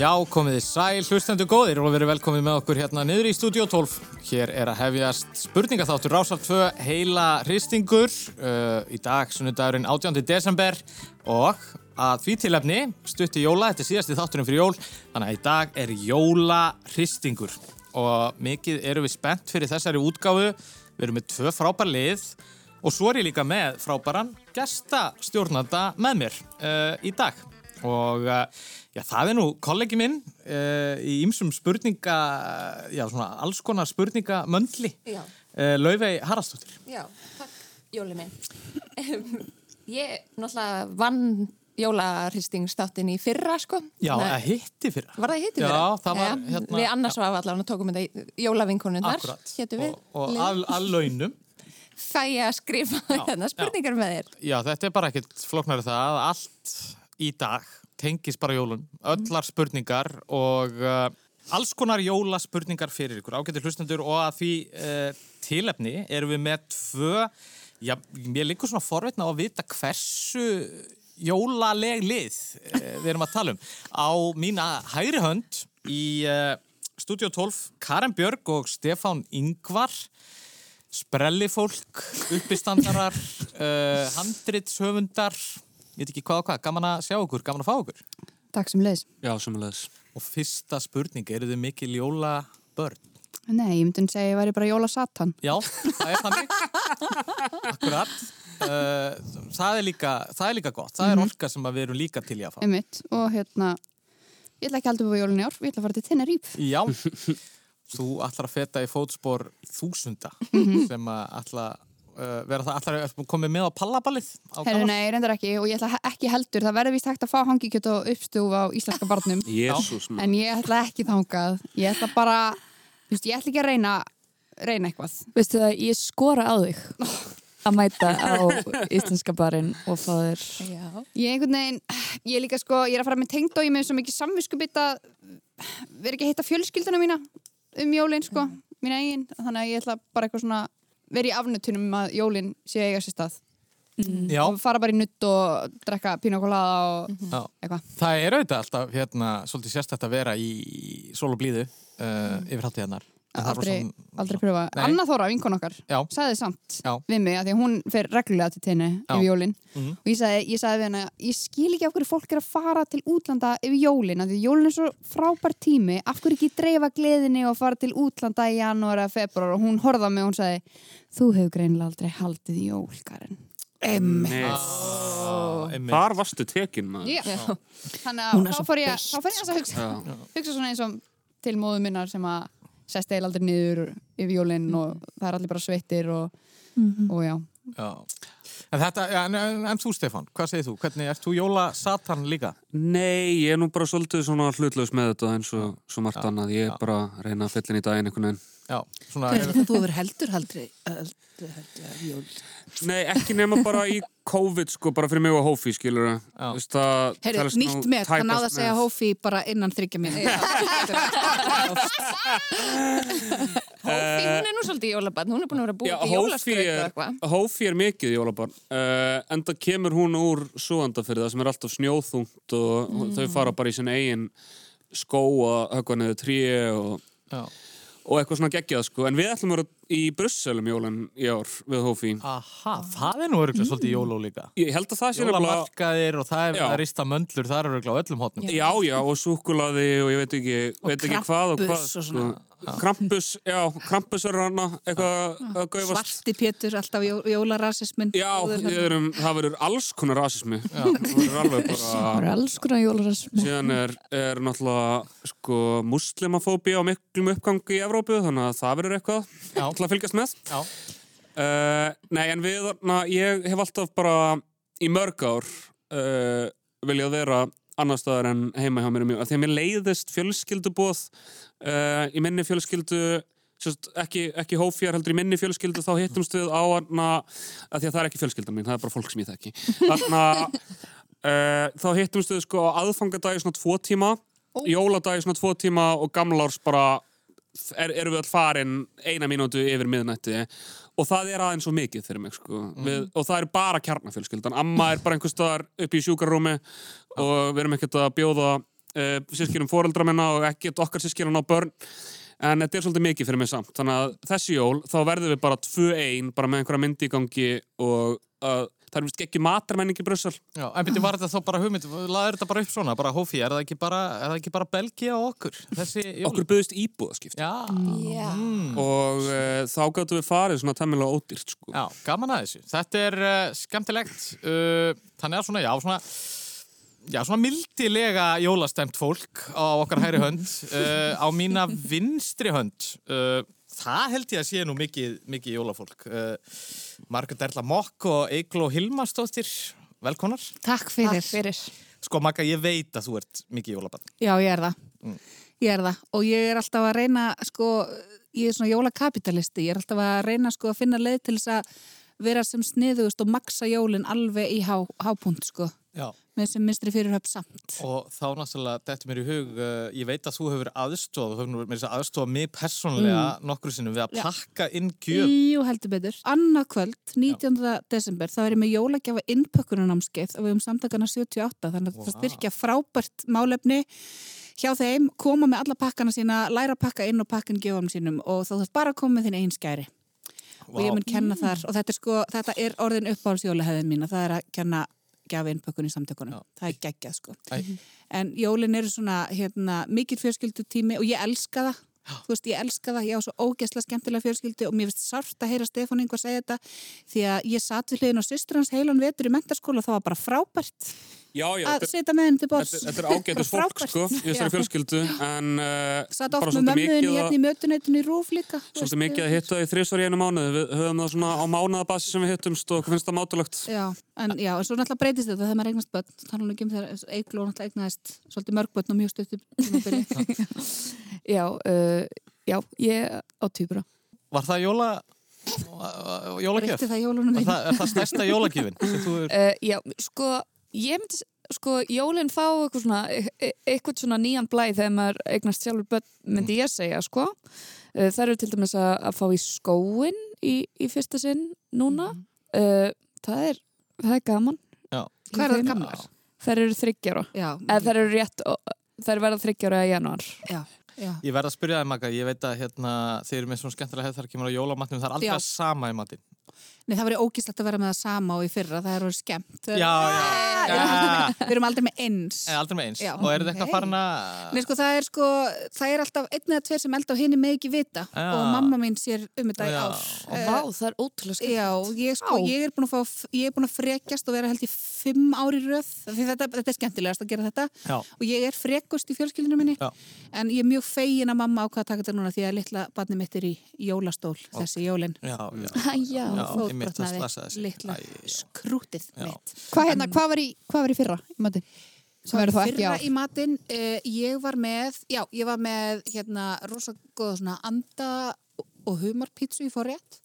Já, komið þið sæl, hlustendur góðir og verið velkomið með okkur hérna niður í Studio 12. Hér er að hefjast spurningaþáttur Rásalt 2 heila hristingur uh, í dag, sunnudagurinn 18. desember og að því tilefni stutti jóla, þetta er síðasti þátturinn fyrir jól, þannig að í dag er jóla hristingur og mikið eru við spennt fyrir þessari útgáfu, við erum með tvö frábær lið og svo er ég líka með frábæran gestastjórnanda með mér uh, í dag og uh, já, það er nú kollegi minn uh, í ymsum spurninga já, svona alls konar spurningamöndli Já. uh, Laufey Haraldsdóttir Já, takk, Jóli minn. ég náttúrulega vann jólarhristingstáttinn í fyrra, sko. Já, Nei, að hitti fyrir Var það hitti Já, fyrra? það var, Jæja, hérna- Við annars var allavega tókum þetta jólavinkonunnar. Akkurat, og, og að launum Fæ ég að skrifa hérna spurningar með þér. Já, þetta er bara ekkert flóknari það að allt í dag tengis bara jólun, öllar spurningar og uh, alls konar jólaspurningar fyrir ykkur, ágættir hlustendur og að því uh, tilefni erum við með tvö, já, mér líkur svona forveitna á að vita hversu jólaleg lið uh, við erum að tala um. Á mína hægri hönd í uh, Studio 12, Karen Björg og Stefán Ingvar sprellifólk, uppistandarar, uh, handritshöfundar, ég veit ekki hvað og hvað, gaman að sjá okkur, gaman að fá okkur. Takk sem leiðis. Já, samanleðis. Og fyrsta spurning, eru þið mikil jóla börn? Nei, ég myndi að segja að ég væri bara jóla satan. Já, það er þannig. Akkurat. Uh, það, er líka, það er líka gott, það er orka sem að við erum líka til í að fá. Einmitt. Og hérna, ég ætla ekki að halda upp á jólun í ár, ég ætla að fara til Tenerife. Já, þú ætlar að feta í fótspor þúsunda sem að ætla uh, vera það, ætlar að koma með á pallaballið Herru, nei, reyndar ekki og ég ætla ekki heldur, það verður víst hægt að fá hangikjöt og uppstúf á íslenska barnum. Jésús, en ég ætla ekki þangað. Ég ætla bara, þú veist, ég ætla ekki að reyna, reyna eitthvað. Veistu það, ég skora á þig að mæta á íslenska barinn og fá þér Já. Ég einhvern veginn, ég er líka sko, ég er að fara með tengd og ég með svo mikið samviskubitt að vera ekki að hitta fjölskylduna mína um jólin sko, mína eigin, þannig að ég ætla bara eitthvað svona, vera í afnutunum um að jólin sé að eiga sér stað Já, og fara bara í nutt og drekka pínakolada og já. eitthvað. Það er auðvitað alltaf hérna, svolítið sérstætt að vera í sól og blíðu uh, yfir hátíðarnar. En það er Aldrei, rosa- aldrei pröfa. Nei. Anna Þóra, vinkon okkar, Já. sagði samt Já. við mig að því að hún fer reglulega til tenni yfir jólin Mhm. og ég sagði, ég sagði við henni að ég skil ekki af hverju fólk er að fara til útlanda yfir jólin, af því jólin er svo frábær tími, af hverju ekki dreifa gleðinni og fara til útlanda í janúar eða februar og hún horfði á mig og hún sagði þú hefur greinilega aldrei haldið jólkarinn Nei, Á, einmitt. þar varstu tekin maður. Já. Þannig að þá svo fór ég, að hugsa, hugsa svona eins og til móðu minnar sem að sest eil aldrei niður yfir jólinn og það er allir bara sveittir og, og já. Já. En, þetta, ja, en, en, en þú Stefán, hvað segir þú? Hvernig ert þú jóla satan líka? Nei, ég er nú bara svolítið svona hlutlaus með þetta eins og svo margt annað. Ég já. er bara að reyna að fylla inn í daginn einhvern veginn. Já, svona, Þú hefur heldur heldur, jól. Nei, ekki nema bara í COVID, sko, bara fyrir mig og Hófi, skilur það. Nú nýtt með, það náða að segja hófi bara innan þryggja mín Hófi, hún er nú svolítið jólabann, hún er búin að vera búið Já, til Hófi er, er mikið jólabarn uh, en það kemur hún úr súandafyrða sem er alltaf snjóþungt og mm. þau fara bara í sin eigin skó að höggva neður trí og, já. Og eitthvað svona geggjað sko en við ætlum að vera í Brussel um jólinn í ár við Hófi Aha, það er nú örgulega svolítið jóló líka. Ég held að það sé nefnilega Jólamarkaðir og það er Já. að rista möndlur, það er örgulega á öllum hotnum. Já, já, og súkulaði og ég veit ekki, veit ekki hvað og hvað og svona. sko. Krampus, já, Krampus er hana eitthvað að gaufast. Svarti Pétur, alltaf jó, jólarasismin Já, við erum, það verður alls konar rasismi Það verður alveg bara Það eru alls konar jólarasmi síðan er, er náttúrulega sko, muslimafóbi á miklum uppgangi í Evrópu þannig að það verður eitthvað Já. til að fylgjast með. Já. uh, Nei, en við, na, ég hef alltaf bara í mörg ár uh, viljað vera annar staðar en heima hjá mér um því að mér leiðist fjölskyldubóð uh, í minni fjölskyldu sérst, ekki, ekki hófjar heldur í minni fjölskyldu þá hittumst við á hana að því að það er ekki fjölskyldan mín, það er bara fólk sem ég þekki. Þarna uh, þá hittumst við sko á aðfangadagi svona tvo tíma jóladagi svona tvo tíma og gamlárs bara er, erum við all farin eina mínútu yfir miðnætti. Og það er aðeins svo mikið fyrir mig sko. við, og það er bara kjarnafjölskyldan. Amma er bara einhvers staðar upp í sjúkarrúmi og við erum ekkert að bjóða uh, sískinum foreldra minna og ekki okkar sískinum á börn en þetta er svolítið mikið fyrir mig samt þannig að þessi jól, þá verðum við bara 2-1 bara með einhverja myndi í gangi og uh, það er vist ekki matarmenning í Brussel Já, en byrju, var þetta þá bara hugmynd, laður þetta bara upp svona, bara hófi, er það ekki bara, er það ekki bara Belgia og okkur, þessi jól? okkur buðist íbúðaskipt Já, Já. og uh, þá gáttum við farið svona temmilega ódýrt sko. já, gaman að þessu. Þetta er uh, skemmtilegt, uh, þannig að svona, já, svona, já, svona mildilega jólastemt fólk á okkar hægri hönd, uh, á mína vinstri hönd, uh, það held ég að sé nú mikið, mikið jólafólk. Uh, Margrét Erla Mokk og Eigló Hilmarsdóttir, velkonar. Takk fyrir. Takk fyrir. Sko, Magga, ég veit að þú ert mikið jólabann. Já, ég er það. Ég er það. Og ég er alltaf að reyna, sko, ég er svona jólakapitalisti. Ég er alltaf að reyna, sko, að finna leið til þess að vera sem sniðugust og maksa jólinn alveg í há, hápunt, sko. Já. Með sem minstri fyrirhöf samt. Og þá náttúrulega, þetta mér í hug, uh, ég veit að þú hefur aðstof, þú hefur mér aðstofa mig persónlega nokkru sinnum við að Já. pakka inn gjöf. Jú, heldur betur. Annað kvöld, 19. desember, þá er ég með jólagjafa innpökkunarnámskeið og við um samtakana 78, þannig að Vá. það styrkja frábært málefni hjá þeim, koma með alla pakkana sína, læra að pakka inn og pakka inn gjöfum sínum og þá þarf bara að koma með þín einn skæri. Og ég mun kenna þar, og þetta er sko, þetta er orðin uppáhaldsjólahefðin mín, það er að kenna gjafi innpökkun í samtökunum. Já. Það er geggjað sko. Æ, En jólin eru svona, hérna, mikil fjölskyldutími og ég elska það. Þú veist, ég elska það, ég á svo ógeðslega skemmtilega fjölskyldu og mér finnst sárt að heyra Stefán einhver segja þetta því að ég satt við hliðin á systur hans heilan vetur í mentaskóla og það var bara frábært Já, já, að þetta, setja með henni til bors. þetta, er ágættis fólk sko, í þessari Já. fjölskyldu en uh, Satt bara oft með mikið, hérna að, í mötuneytinu í rúf líka. svolítið mikið að hitta í þrísvar í einu mánuði við höfum það svona á mánuðabassi sem við hittumst og finnst það mátulegt Já, en já, svo náttúrulega breytist þetta þegar maður eignast börn, tala nú ekki um þegar Eigló náttúrulega eignaðist svolítið mörg börn og mjög stuttum tímabili. Já, uh, já, ég á týpura. var það jóla, jólagjöf? Breytti það Er það, er það stærsta jólagjöfin? sem þú er... Uh, já, sko, ég myndi, sko, jólinn fá eitthvað svona, e- e- eitthvað svona nýjan blæ þegar maður eignast sjálfur börn, myndi ég segja, sko. Það eru til dæmis að, að fá í skóin í, í fyrsta sinn núna. Uh, það, er, það er gaman. Já. Í Hvað er það gamlar? Þær eru þryggjára. Já, Eða þær eru rétt, þær verða þryggjára í janúar. já, já. Ég verð að spyrja það, Magga, ég veit að hérna, þið eru með svona skemmtilega hefð þar kemur á jólamatnum, það er að sama í matinn. Nei, það verið ógíslegt að vera með það sama og í fyrra, það er verið skemmt. Já, já, já. Við erum aldrei með eins. En aldrei með eins. Já. Og er þetta eitthvað að... Nei, sko, það er sko, það er alltaf einn eða tveir sem hinn er með ekki vita Já. og mamma mín sér um þetta í Já. ár. Og vá, það er ótrúlega skemmt. Já, ég, sko, ég er búin að fá, ég er búin að frekjast og vera held í fimm ári röð, því þetta, þetta er skemmtilegast að gera þetta Já. og ég er frekust í fjölskyldinu minni Já. en ég er mjög fegin að mamma ákvað að taka þetta núna því að litla barni mitt er í jólastól þessi jólin. Já, já. Já, fótbrotnaði litla skrútið mitt. Hvað, hérna, hvað, var í, hvað var í fyrra í mati? Sem verður þá ekki Fyrra á. í matinn, uh, ég var með, já, ég var með hérna rosa góða svona anda og humarpítsu í forrétt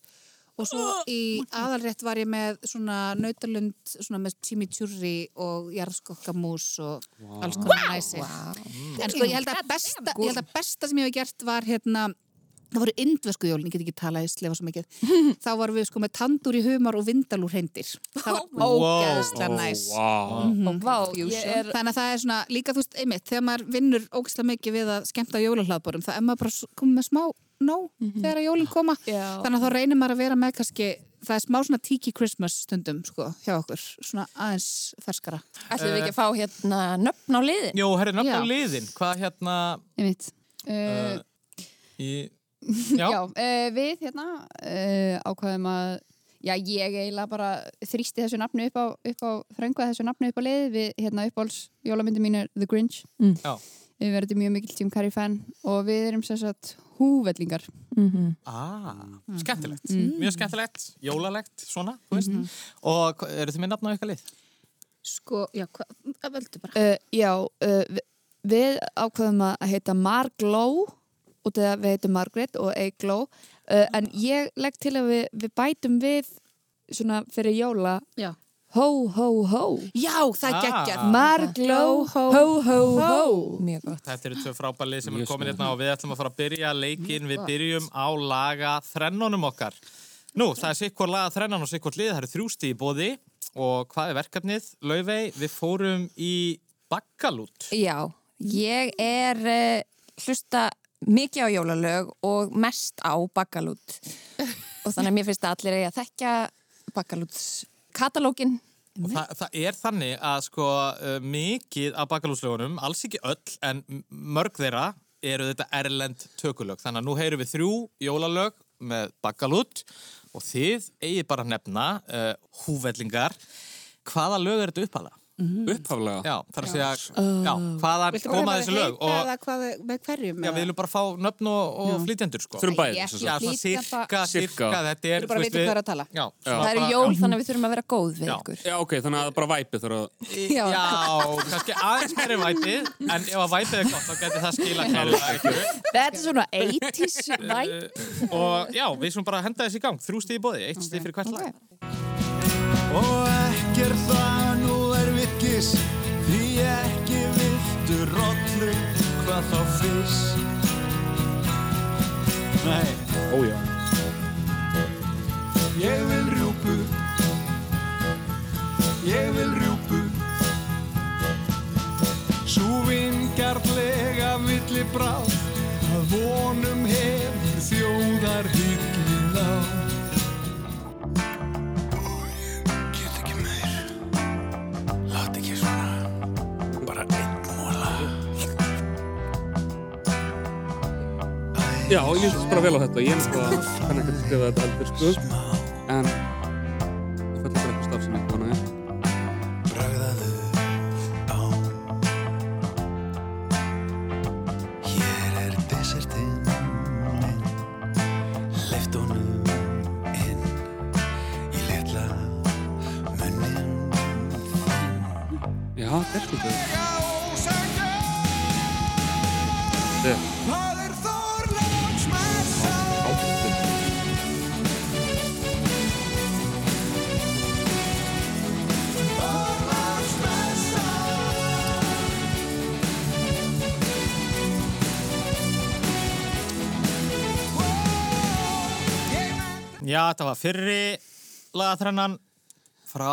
og svo í aðalrétt var ég með svona nautalund svona með chimichurri og jarðskokkamús og alls konar næsi. En sko ég held að besta, ég held að besta sem ég hef gert var hérna Það voru indvesku jólin, ég get ekki talað í slefa svo mikið. Þá varum við sko með tandur í humar og vindalúr reyndir. Það var ógeðslega næs. Vá, Mhm. Er Þannig að það er svona, líka þú veist, einmitt, þegar maður vinnur ógislega mikið við að skemmta jólahlaðborum, það er maður bara komið með smá nóg þegar að jólinn koma. Já. Þannig að þá reynir maður að vera með kannski, það er smá svona tiki Christmas stundum, sko, hjá okkur, svona aðeins ferskara. Ætlum við ekki að fá hérna nöfn á liðin? Jó, herri, nöfn á liðin. Hvað hérna. Uh, uh, í... já, Já. uh, við hérna uh, ákvaðum að já, ég eiginlega bara þrýsti þessu nafnu upp á, upp á þrönguða þessu nafnu upp á lið við hérna uppáhalds jólamyndi mín er The Grinch Já. við verðum mjög mikil Jim Carrey fan og við erum sem sagt húvellingar Ah, Mhm. skemmtilegt. Mjög skemmtilegt, jólalegt, svona, þú veist. Og hva- eru þið með nafn á ykkar lið? Sko, já, hvað, það veldu bara. Uh, já, uh, við, við ákveðum að heita Margló út af að við heitum Margaret og Eigló uh, en ég legg til að við, við bætum við svona fyrir jóla Já. Ho, ho, ho Já, það er Ah. geggjað. Margló, ho, ho, ho Mjög gott. Þetta eru tvö frábælið sem Mjög eru komin hérna og við ætlum að fara að byrja leikin. Við byrjum á laga þrennunum okkar. Nú, það er sikkur laga þrennan og sikkur lið. Það eru þrjústi í bóði og hvað er verkefnið? Laufey, við fórum í bakkalút. Já, Ég er uh, hlusta mikið á jólalög og mest á Bakalút og þannig að mér finnst að allir eigi að þekkja Bakalúts katalógin Og það, það er þannig að sko uh, mikið af bakalúslögunum, alls ekki öll, en mörg þeirra eru þetta erlend tökulög. Þannig að nú heyrum við þrjú jólalög með bakalút og þið eigið bara að nefna uh, húvellingar. Hvaða lög er þetta uppalega? Upphaflega. Já, þar að segja, já, hvaðan bara koma bara þessi lög? Og, hvað, með hverjum? já, við viljum bara fá nöfn og, og flytjendur, sko. Þurfum bæði. Ég- sem Já, sagt. svona Flytjenda- sirka, Sirka. sirka, þetta er... Þú bara við- hvað er að tala. Já, Það eru bara- jól þannig að við þurfum að vera góð við Já. ykkur Já, ok, þannig að bara væpið þarf að... Já. Já, kannski aðeins meiri væpið, en ef að væpið er gott, þá getur það skila. Þetta er svona 80s væp. Uh, og já, við svona bara henda þessi í gang þrjú stíð í bóði, eitt stíð fyrir hvert lag Og ekki er það nú vikkis Því ekki viltu rollu Hvað þá fyrst. Nei, Ójá. ég vil rjúpu. Ég vil rjúpu. Sú vingarlega villi bráð Að vonum hefur þjóðar hyggið á Já, ég líst bara vel á þetta. Ég er náttúrulega, kann ekki að skrifa þetta heldur, sko. Þetta var fyrri lagatrennan frá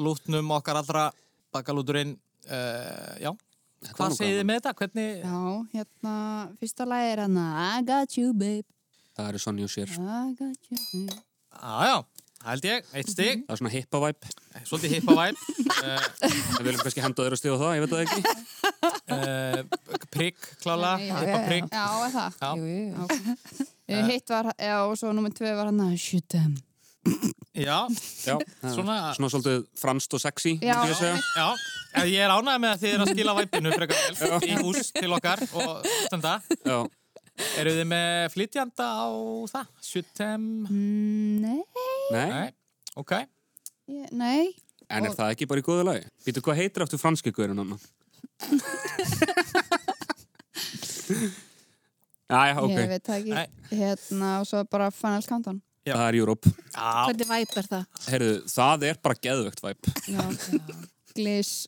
lútnum okkar allra bakalúturinn uh, Já, var hvað nú segið þið með þetta? Hvernig, Já, hérna, fyrsta lagi er hérna I got you babe, Það eru Sonny og Sér. I got you babe. Já, já, held ég, eitt stig. Það er svona hippa væp. Svolítið hippa væp uh, Við viljum kannski henda öðru stíð á það, ég veit það ekki. uh, Prigg, klála, Já, já, það Já. Jú, jú, jú. Uh, Hitt var, já, og svo nummer tvö var hérna Shoot them Já, Já, svona, Svona- svolítið franst og sexy, Já. já, ég er ánægð með að þið eru að skila væpinu frekar vel í hús til okkar og stunda Já, Eru þið með flytjanda á það? Sjutem? mm, Nei, nei, Nei, ok ég, nei en er það ekki bara í góðu lagi? Býtu, hvað heitir aftur franski guðurinn hann? Jæja, ok, Ég veit það ekki. Hérna, og svo bara Final Countdown Já. það er Europe. Hvernig væp er það? Heyrðu, það er bara geðvögt væp. Já, Gliss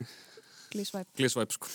Glissvæp Glissvæp, sko.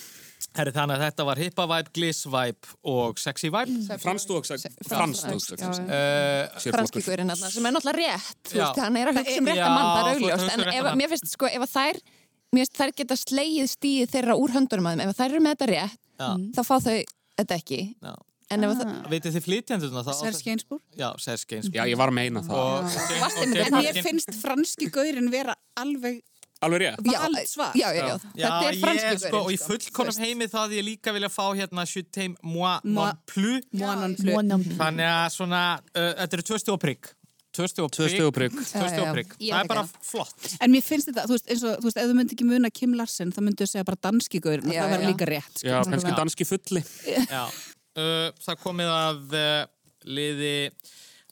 herri þannig að þetta var hippa væp, gliss væp og sexy væp Franst og sexy. Franst og sexy. Já, uh, franski guðurinn þarna, sem er náttúrulega rétt þú Já. veist, hann er að hugsa um Já, rétta mann, það er að augljóst en ef, mér finnst sko, ef að þær mér finnst þær geta slegið stíð þeirra úr höndunum að þeim, ef að þær eru með þetta rétt Já. þá fá þau þetta ekki Já. En ef að það, Vitið þið flytjandurna þá? Serge Gainsbourg? Já, Serge Gainsbourg Já, ég var að meina það. og, og með En mér finnst franski gaurinn vera alveg Alveg rétt. já, valdsvar. já, já, já, Já, þetta er ég franski er sko, og í sko. fullkonum heimi þá að ég líka vilja fá hérna Sjutem moi non plus Moi non plus. Þannig að svona, uh, þetta eru tvö stig og prigg Tvö stig og prigg og og Ég Það er bara flott En mér finnst þetta, þú veist, eins og, þú veist, ef þú myndi ekki muna Kim Larsen, þá myndu þú segja bara danski gaurinn og Já, það verður líka rétt. sko. Já, kannski danski fulli. Já, uh, það komið að uh, liði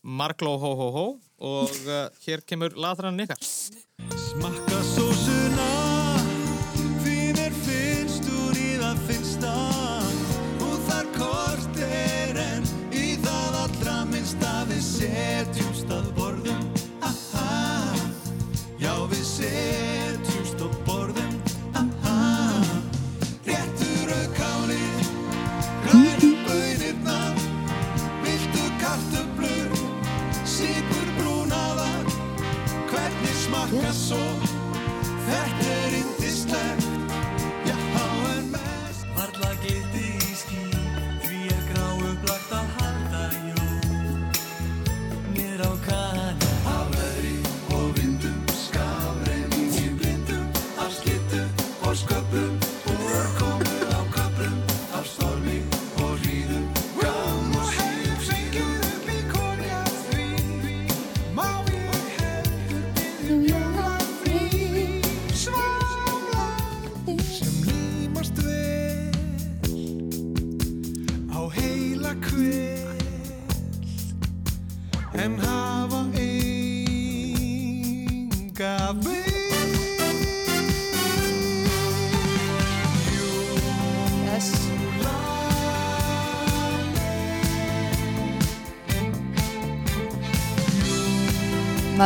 Margló hó hó hó og uh, hér kemur latrann ykkar. Smakka fracassou. Certo?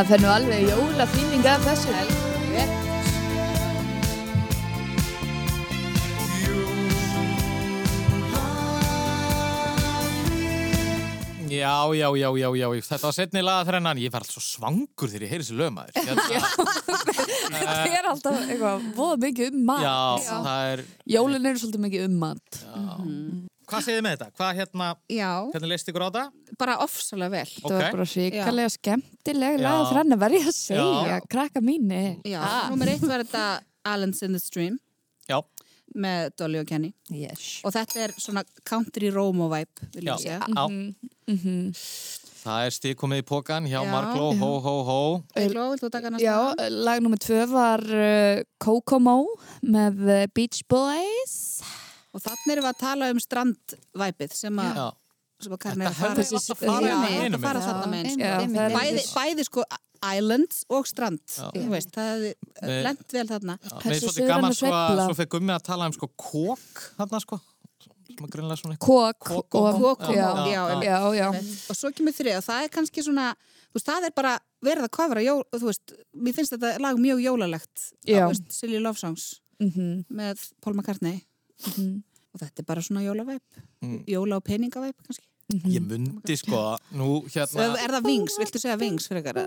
Maður fennu alveg jólafýling af þessu. Já, já, já, já, já, þetta var setni laga þrennan, ég var alltaf svangur þegar ég heyri þessi lögmaður. Hérna, Það er alltaf eitthvað voða mikið um mat. já, það er, Jólin eru svolítið mikið um mat. Hvað segið þið með þetta? Hvað hérna, Já, hvernig leist ykkur á þetta? bara ofsalega vel. Það var bara ríkalega skemmtileg Já. laga þrenna, verð ég að segja, Já. krakka mínu. Já, nummer eitt var þetta Allen's in the Stream Já, með Dolly og Kenny. Yes. Og þetta er svona country Romo vibe, vil ég segja. já. Það er stík komið í pókan hjá Já. Markló, hó, hó, hó. Egló, vilt þú taka næsta? Já, lag nummer tvö var uh, Kokomo með uh, Beach Boys. Og þannig erum við að tala um strandvæpið sem að er Þetta að fara hefði átt að fara þarna með er bæði, bæði sko islands og strand þú veist, það hefði Nei. lent vel þarna. Mér er svolítið gaman sko að svo fekk Gummi að tala um sko kók þarna sko. Kók og... Og svo kemur þrið og það er kannski svona þú veist, það er bara verið að kofra jól, þú veist, mér finnst þetta lag mjög jólalegt Silly Love Songs Mhm, með Paul McCartney og þetta er bara svona jólavæp Mm. jóla og peningavæp kannski Ég myndi sko, nú hérna, er það Wings, viltu segja Wings fyrir ykkar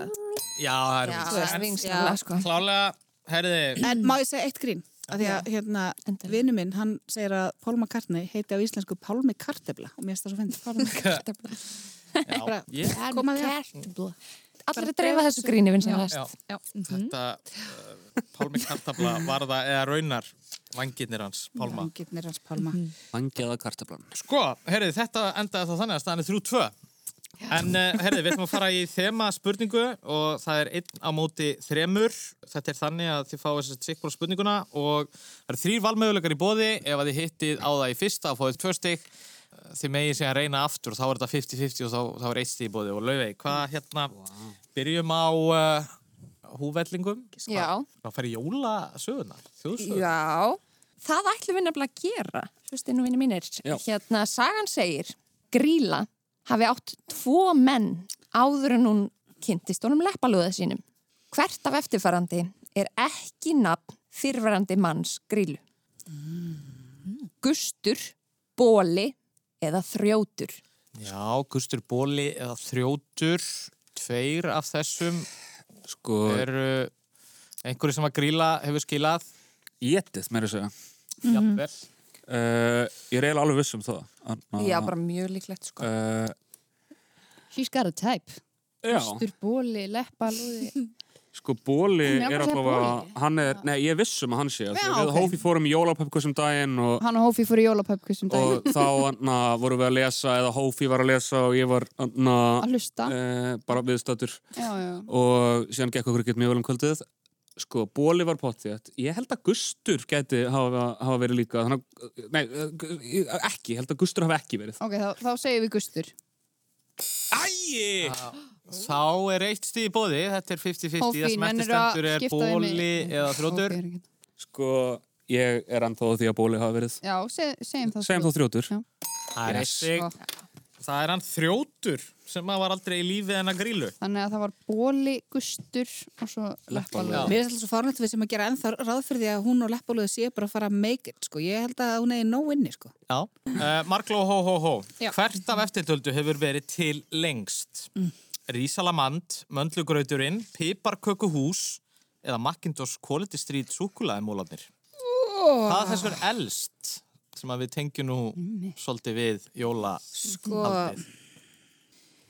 já, það er Já, veist, það er já. sko. klálega, herriði, En má ég segja eitt grín? Af því að hérna, vinnu minn, hann segir að Paul McCartney heiti á íslensku Pálmi Kartebla og mér það svo fyndið. Pálmi Kartebla. já, ég, Koma þér. Allir að dreifa þessu gríni, já, vinsanlegast. já, Já. þetta uh, Pálmi Kartabla var það eða raunar vangirnir hans, Pálma. Vangirnir hans Pálma. Vangjaða kartablan. Sko, herrið, þetta endaði þá þannig að staðan er þrjú tvö. En uh, herrið, við ætlum að fara í þema spurningu og það er einn á móti þremur. Þetta er þannig að þið fáið sikkur á spurninguna og það eru þrýr valmöguleikar í bóði. Ef að þið hittið á það í fyrsta og fáið tvö stygg, þið megið segja að reyna aftur og þá er þetta 50-50 og þá, þá er eitt stíð í bóði. Og Laufey, hvað hérna, byrjum á uh, húvellingum. Já. Hvað fær jólasögunar, þjóðsögunar? Já, það ætlum við nefnilega að gera, hlustið nú vinni mínir. Já. Hérna, sagan segir, Gríla hafi átt tvo menn áður en hún kynntist honum leppalúða sínum. Hvert af eftirfarandi er ekki nafn fyrverandi manns Grílu? Gustur, Bóli eða Þrjótur? Já, Gustur Bóli eða Þrjótur, tveir af þessum Sko, eru einhverju sem að gríla hefur skilað. étið, meira að segja. Jafnvel. Uh, ég er eiginlega alveg viss um það. Anna, Já, bara mjög líklegt sko. Uh, She's got a type. já, Sturbóli, leppa, lúði. sko Bóli er bara að er, nei, ég er viss um að hann sé. Já, Já, við ok. Hófi fórum í jólapöpku sem daginn og, Hann og Hófi fór í jólapöpku sem dag og þá anna, vorum við að lesa, eða Hófi var að lesa og ég var anna, að hlusta. uh, bara já. og síðan gekk okkur ekkert mjög vel um kvöldið sko, Bóli var pottið ég held að Gustur gæti hafa, hafa verið líka þannig, að- nei, ekki, ég held að Gustur hafa ekki verið Ok, þá, þá segjum við Gustur. Æi! Þá er eitt stíð í bóði, þetta er 50-50, Hófí, það sem eftir stendur er í- Bóli eða er ekki. sko, ég er ennþá á því að Bóli hafa verið Já, seg, segjum þá. segjum þá Þrjótur Já. Það er eitt Yes. stíð. Sko, Það er hann Þrjótur sem að var aldrei í lífi en að grílu. Þannig að það var Bóli, Gustur og svo leppalúði. Mér er alltaf svo fárnætt við sem að gera ennþá ráð fyrir því að hún og leppalúði sé bara að fara að make it, sko. Ég held að hún eigi nóg inni, sko. Já. Uh, Markló, hó, hó, hó. Já. Hvert af eftirtöldu hefur verið til lengst? Mm. Rísalamand, Möndlugrauturinn, Piparkökuhús eða Macintosh Quality Street súkulaðimólanir? Oh. Hvað af þessu er elst sem að við tengjum nú svolítið við jóla Sko,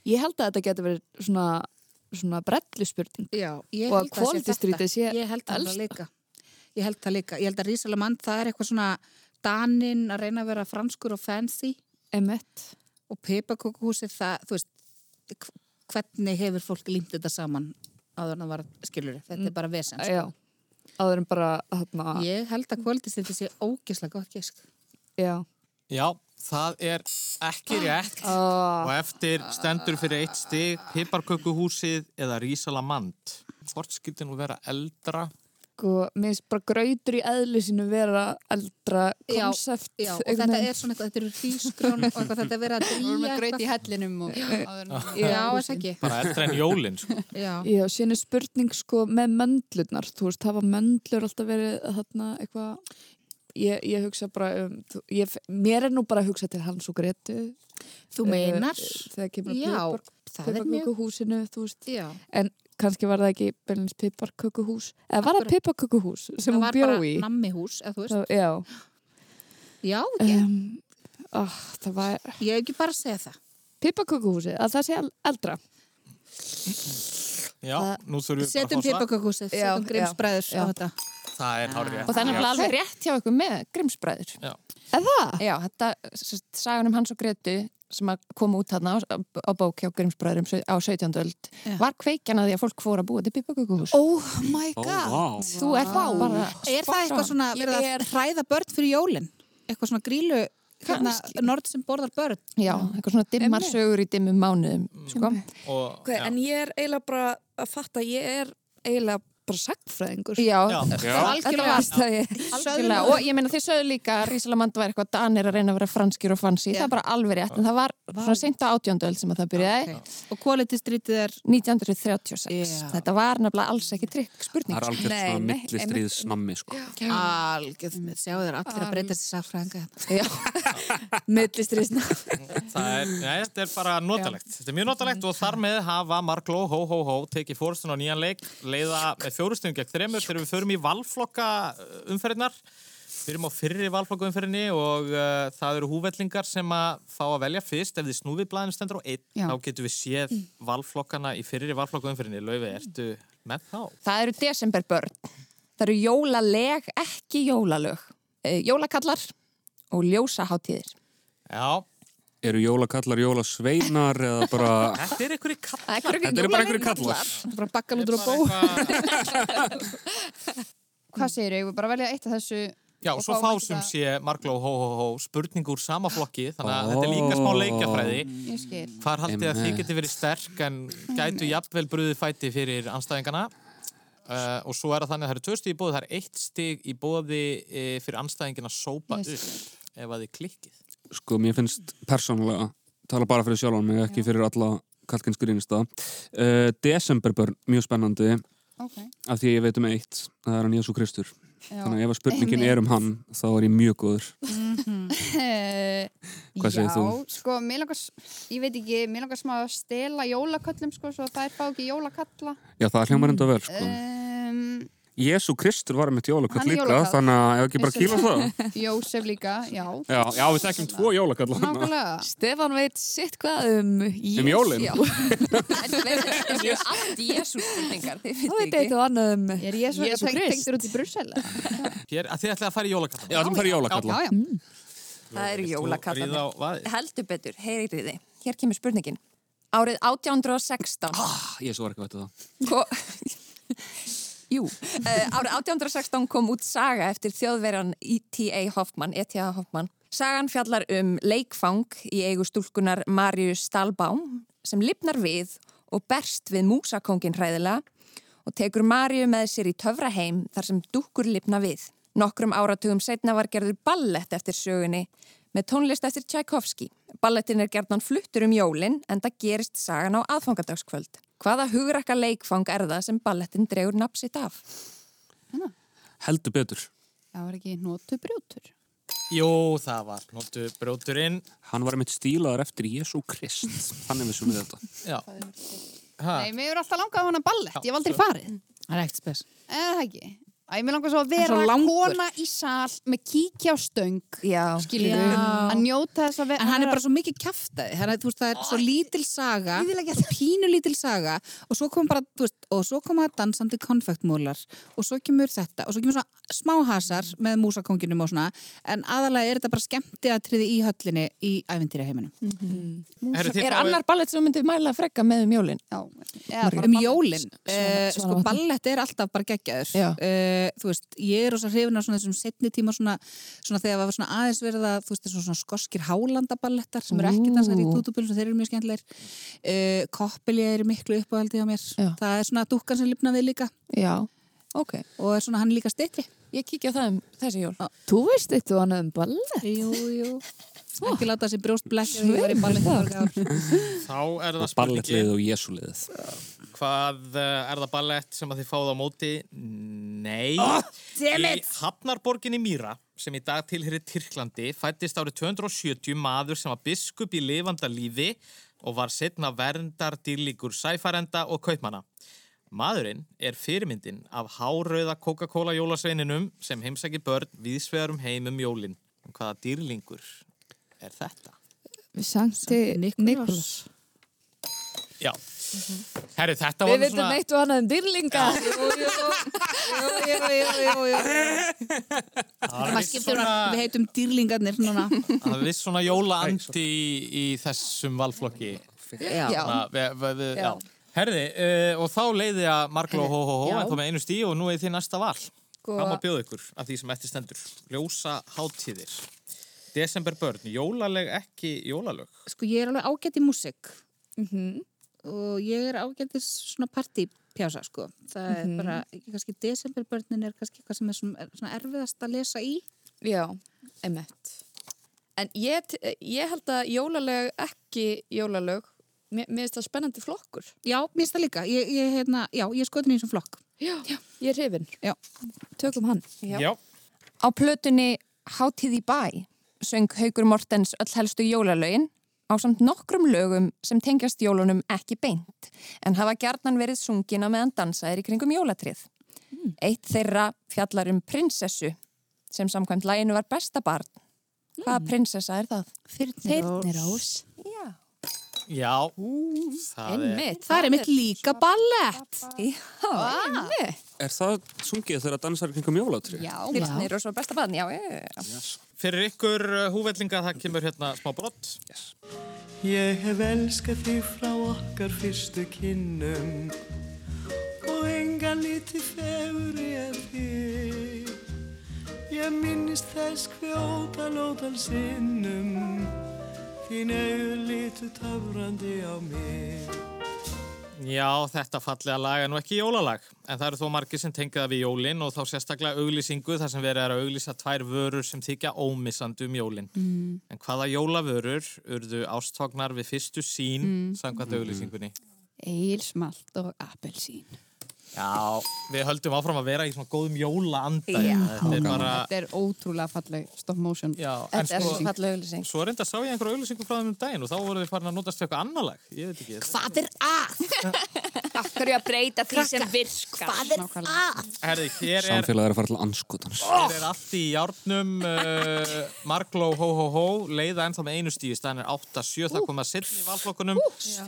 Ég held að þetta getur verið svona, svona brellu spurning. já, ég Og held að quality street sé Ég held það líka. Ég held það líka. Ég held að Rísalamand, það er eitthvað svona Danin að reyna að vera franskur og fancy Emmett. og pipakokuhúsið, það, þú veist, hvernig hefur fólk límt þetta saman áður en það var skilur þetta er bara vesen sko. Já. Áður en bara, þarna, ég held að kvöldist þetta sé ógislega gott gisk já. Já, það er ekki rétt Oh. og eftir stendur fyrir eitt stig piparkökuhúsið eða Rísalamand. Hvort skildi nú vera eldra? Sko, mér finnst bara grautur í eðli sínu vera eldra Já, konsept. Já, og þetta er svona eitthvað, þetta eru hrísgrón og eitthvað, þetta er verið að Við vorum drýja með graut í hellinum og áður Já, þess ekki. Bara eldra en jólinn, sko. Já. Já, síðan er spurning sko með möndlurnar, þú veist, hafa möndlur alltaf verið þarna eitthvað, ég, ég hugsa bara um, ég, mér er nú bara að hugsa til Hans og Gretu. Þú meinar? Eh, Þegar kemur Já, að það er mjög, piparkökuhúsinu, þú veist, já. en kannski var það ekki beinleins piparkökuhús, eða var það piparkökuhús sem Það hún var bjó bara í? nammihús, eða þú veist. Það, já, Já, ég, um, oh, það var ég hef ekki bara að segja það. piparkökuhúsið, að það sé el- eldra. Já, nú þurfum við Setjum bara Já, setjum grimsbræður já. á þetta. Það er hár rétt. Og það er nefnilega alveg rétt hjá ykkur með Grimsbræður. Já. Eða? Já, þetta, sagan um Hans og Gretu sem að koma út þarna á, á bók hjá Grimsbræðurum á 17. öld Já. var kveikjan að því að fólk fór að búa til pipakökuhús. Oh my god. vá. Þú ert bara Er það eitthvað svona, verið Ég er- að hræða börn fyrir jólinn? Eitthvað svona grílu, hérna, nord sem borðar börn? Já, eitthvað svona dimmar sögur í dimmum mánuðum, sko. Og, Okay, já. en ég er eiginlega bara að fatta, ég er eiginlega bara sagfræðingur. Já, Já. þetta Já. var Algjörlega. Og ég meina þið sögðu líka að Rísalamand var eitthvað danir að reyna að vera franskir og fancy, það er bara alveg rétt, en það var svona seint á átjóndöld sem að það byrjaði, Og quality streetið er, 1936. Já. Þetta var nefnilega alls ekki trygg spurning. Það er algjör Nei, svona nei, millistriðsnammi, sko. algjörð með, sjáu þeir allir að breyta sér sagfræðinga hérna. Já. Millistriðsna. Það er, nei, þetta er bara notalegt. Þetta er mjög notalegt og þar með hafa Markló, hó, hó, hó, tekið fórstun á nýjan leik, leiða með fjórustum gegn þremur þegar við förum í valflokka umferðinar. Við erum á fyrri valflokka umferðinni og uh, það eru húvellingar sem að fá að velja fyrst. Ef þið snúfið blæðinu stendur á einn, Já. þá getum við séð valflokkana í fyrri valflokka umferðinni. Laufi, ertu með þá? Það eru desemberbörn. Það eru jólaleg, ekki jólalög. Eh, Jólakallar og ljósaháttíðir. Já, Eru jólakallar jólasveinar eða bara... þetta er einhverju kall. Þetta eru bara einhverju kallar. Bara bakkalútur og bó. Hvað segir ég? Við bara velja eitt af þessu Já, Og svo fásum það- sé Markló, hó, hó, hó, spurning úr sama flokki, þannig að þetta er líka smá skil Hvar haldið að þið geti verið sterk en gætu jafnvel brúðið fæti fyrir anstæðingana uh, og svo er það þannig að það eru tvö stig í bóði, það er eitt stig í bóði uh, fyrir anstæðingina að sópa upp ef að þið klikkið. Sko, mér finnst persónulega, tala bara fyrir sjálfan mig, ekki fyrir alla kalkins grínista. Uh, Desemberbörn, mjög spennandi, Ok af því ég veit um eitt, það er hann Jésu Kristur. Já. Þannig að ef að spurningin Einmitt. er um hann, þá er ég mjög góður. Eh, Hvað segir Já, þú? sko, mér langar, ég veit ekki, mér langar smá að stela jólaköllum, sko, svo þær fá ekki jólakalla. Já, það hljómar enda vel, sko. Um, Jésu Kristur var með jólakall líka, jólakall. þannig að ef ekki bara kýla það. Jósef líka, já. Já, já, við þekkjum tvo jólakall. Nákvæmlega. Stefán veit sitt hvað um Jésu. Um jólin? Þetta er allt Jésu spurningar, þá veit eitthvað annað um Er Jésu, Krist. tengdur út í Brussel? eða? Hér, að þið ætlaði að fara í jólakalla. Já, það er jólakall. Já, já. Það eru vaðið. Heldur betur, heyriði þið. Hér kemur spurningin. Árið 1816 Jésu var ekki veit það. Jú, uh, árið 1816 kom út saga eftir þjóðverjan E.T.A. Hoffmann, E.T.A. Hoffmann. Sagan fjallar um leikfang í eigu stúlkunar Marius Stahlbaum sem lifnar við og berst við músakóngin hræðilega og tekur Mariu með sér í töfraheim þar sem dúkkur lifna við. Nokkrum áratugum setna var gerður ballett eftir sögunni með tónlist eftir Tchaikovsky. Ballettin er gerðan fluttur um jólin en það gerist sagan á aðfangadagskvöld. Hvaða hugrakka leikfang er það sem ballettin dregur nafn sitt af? Heldur betur. Það var ekki notu brjótur. Jú, það var nóttu bróturinn. Hann var mitt stílaðar eftir Jésu Krist. Þannig vissum við þetta. Já. Ha, Nei, mér er alltaf langað á hana ballett, ég hef aldrei farið. Það er ekkert spes. Eða það ekki? Æ, mér langar svo að vera kona í sal með kíkja á stöng, við, að njóta þess að vera... En hann er bara svo mikið er, veist, það er svo lítil saga, pínu lítil saga og svo kom bara, veist, og svo koma dansandi konfektmólar og svo kemur þetta og svo kemur svona smáhasar með músakonginum og svona, en aðalega er þetta bara skemmtiatriði í höllinni í æventýraheiminum. Herru, þið Er fáið- annar ballett sem myndið mæla að frekka með um jólin? Já, eða bara Um jólin, uh, Svona- sko ballett er alltaf bara geggjaður. Uh, þú veist, ég er rosa hrifin af svona þessum setni tíma svona, svona þegar það var svona aðeins verið að, þú veist, þessu svona skoskir hálandaballettar sem eru ekki dansar í tútubölu þeir eru mjög skemmtilegir. Uh, Koppelja er miklu uppáhaldi á mér. Já. það er svona dúkkan sem lifna við líka. Já, ok. og er svona hann líka styttri Ég kíkja það um þessi jól. Þú veist eitthvað annað um ballett? Jú, jú ekki láta þessi brjóst blekja í í. Þá er það balletliðið og jésuliðið. hvað eh, er það ballett sem að þið fáið á móti? Nei. damn Í Hafnarborginni Mýra, sem í dag tilheyri Tyrklandi, fættist árið 270 maður sem var biskup í lifanda lífi og var setna verndar dýrlíkur sæfarenda og kaupmanna. Maðurinn er fyrirmyndin af hárauða Coca-Cola jólasveininum sem heimsæki börn viðsvegar um heimum jólin. Hvaða dýrlingur er þetta? Sankti Nikolas. Nikolas. Já. Herri, þetta Við var veitum eitt og annað um dýrlinga. jú, jú, jú, jú, jú, jú. Maður skiptir svona, við heitum dýrlingarnir núna. Það er viss svona jólaandi í, í þessum valflokki. Já. Já. Herði, uh, og þá leiði að Margló hó hó hó en þá með einu stí og nú er því næsta val. Sko- Hvað má bjóða ykkur af því sem eftir stendur? Ljósa hátíðir. Desember börn, jólaleg ekki jólalög. Sko ég er alveg ágætt í músik Mhm. og ég er ágættis svona partípjása sko. Það er bara, ekki kannski desemberbörnin er kannski eitthvað sem er svona, svona erfiðast að lesa í. Já, emmett. En ég, ég held að jólaleg ekki jólalög, mér, finnst það spennandi flokkur. Já, mér finnst það líka. Ég, ég, hérna, já, ég er skotin í þessum flokk. Já, ég er hrifin. Já. Tökum hann. Já. Á plötunni Hátíð í bæ söng Haugur Mortens öll helstu jólalögin á samt nokkrum lögum sem tengjast jólunum ekki beint en hafa gjarnan verið sungina meðan dansaðir í kringum jólatrið. Eitt þeirra fjallar um prinsessu sem samkvæmt læginu var besta barn. Hvaða prinsessa er það? Þyrnirós. Já. Já, það er... Einmitt. Það er mitt líka ballett. Já. Er það sungið þegar dansar í kringum jólatri? Já, Þyrnir og svo besta barn, já, já. Fyrir ykkur uh, húvellinga það kemur hérna smá brott. Ég hef elskað þig frá okkar fyrstu kynnum og engan liti feguri en þig. Ég minnist þess hver ótal ótal sinnum, þín auður litu töfrandi á mig. Já, þetta fallega lag er nú ekki jólalag, en það eru þó margir sem tengja það við jólin og þá sérstaklega auglýsingu þar sem verið er að auglýsa tvær vörur sem þykja ómissandi um jólin. Mm. En hvaða jólavörur urðu ástfagnar við fyrstu sín mm. samkvæmt auglýsingunni? Eilsmalt og appelsín. Já, við höldum áfram að vera í svona góðum jólaanda. Já. Þetta er bara, Þetta er ótrúlega falleg stop motion. já, Þetta er sko, svo fallega auðlýsing. svo reynda sá ég einhverju auglýsingu frá þeim um daginn og þá voru þið farin að notast við eitthvað annar lag. Ég veit ekki. Hvað er að? Af hverju að breyta því sem virkar? Hvað er að? Herði, hér er Samfélag er að fara til anskotans. Hér er allt í járnum uh, Margló hó hó hó leiða ennþá með einu stíði staðan er 8-7 það kom að setni í valflokkunum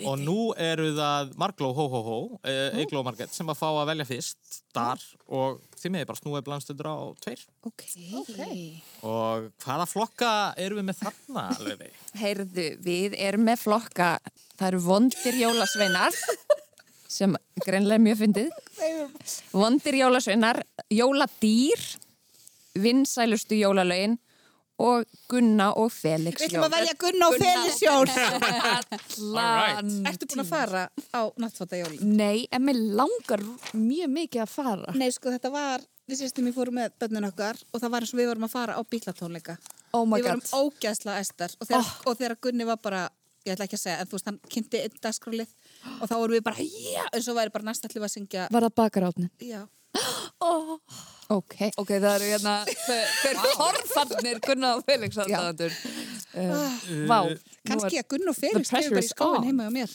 og nú eru það Margló hó hó hó uh, Eigló Marget sem að fá að velja fyrst þar og þið meði bara snúið blandstundur á tveir Ok. og hvaða flokka eru við með þarna? Heyrðu, við erum með flokka, það eru vondir jólasveinar, sem greinlega er mjög fyndið. Vondir jólasveinar, jóladýr, vinsælustu jólalögin og Gunna og Felix Við ætlum að velja Gunna og Felisjón. Alright. Ertu búin að fara á náttfóttajólin? Nei, en mér langar mjög mikið að fara. Nei, sko, þetta var, við sýstum ég fórum með bönnun okkar og það var eins og við vorum að fara á bílatónleika. Oh my við vorum god. ógæðslega estar og þegar, og þegar Gunni var bara, ég ætla ekki að segja, en þú veist, hann kynnti einn dagskrálið og þá vorum við bara, já, eins og væri bara næst allir að syngja, Var það bakarátnin? já. Ok, Ok, það eru hérna, þe- þeir horfarnir Gunnar og Felix aðstæðandur. Uh, vá. nú er- Kannski að Gunni og Felix The gefur bara í skóin on. heima á mér.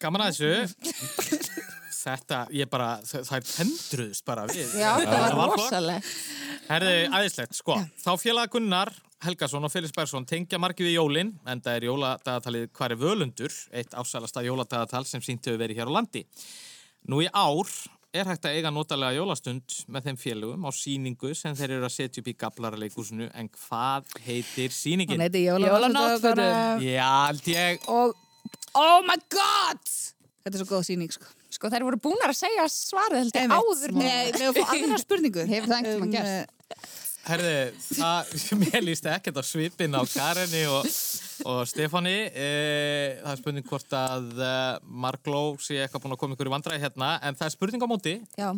Gaman að þessu Þetta, ég bara, þ- þær tendruðust bara við já, það var rosalega. Herði, aðeinslegt, sko. Þá félaga Gunnar Helgason og Felix Bergson tengja margir við jólin, en það er jóladagatalið Hvar er völundur, eitt ásælasta jóladagatal sem sínt hefur verið hér á landi. Nú í ár er hægt að eiga notalega jólastund með þeim félögum á síningu sem þeir eru að setja upp í gablaraleikúsinu, en hvað heitir síningin? heiti Jólanáttfötum. Já, held ég, Og, oh my god! Þetta er svo góð sýning, sko. Sko þær voru búnar að segja svarið held ég Einmitt. áður. Nei, með að fá aðra spurningu. Hefur það einhvern tímann Um, gerst? Herði, það, mér líst ekkert á svipin á Karinni og, og Stefáni. E, það er spurning hvort að uh, Margló sé eitthvað búin að koma ykkur í vandræði hérna, en það er spurning á móti. Já,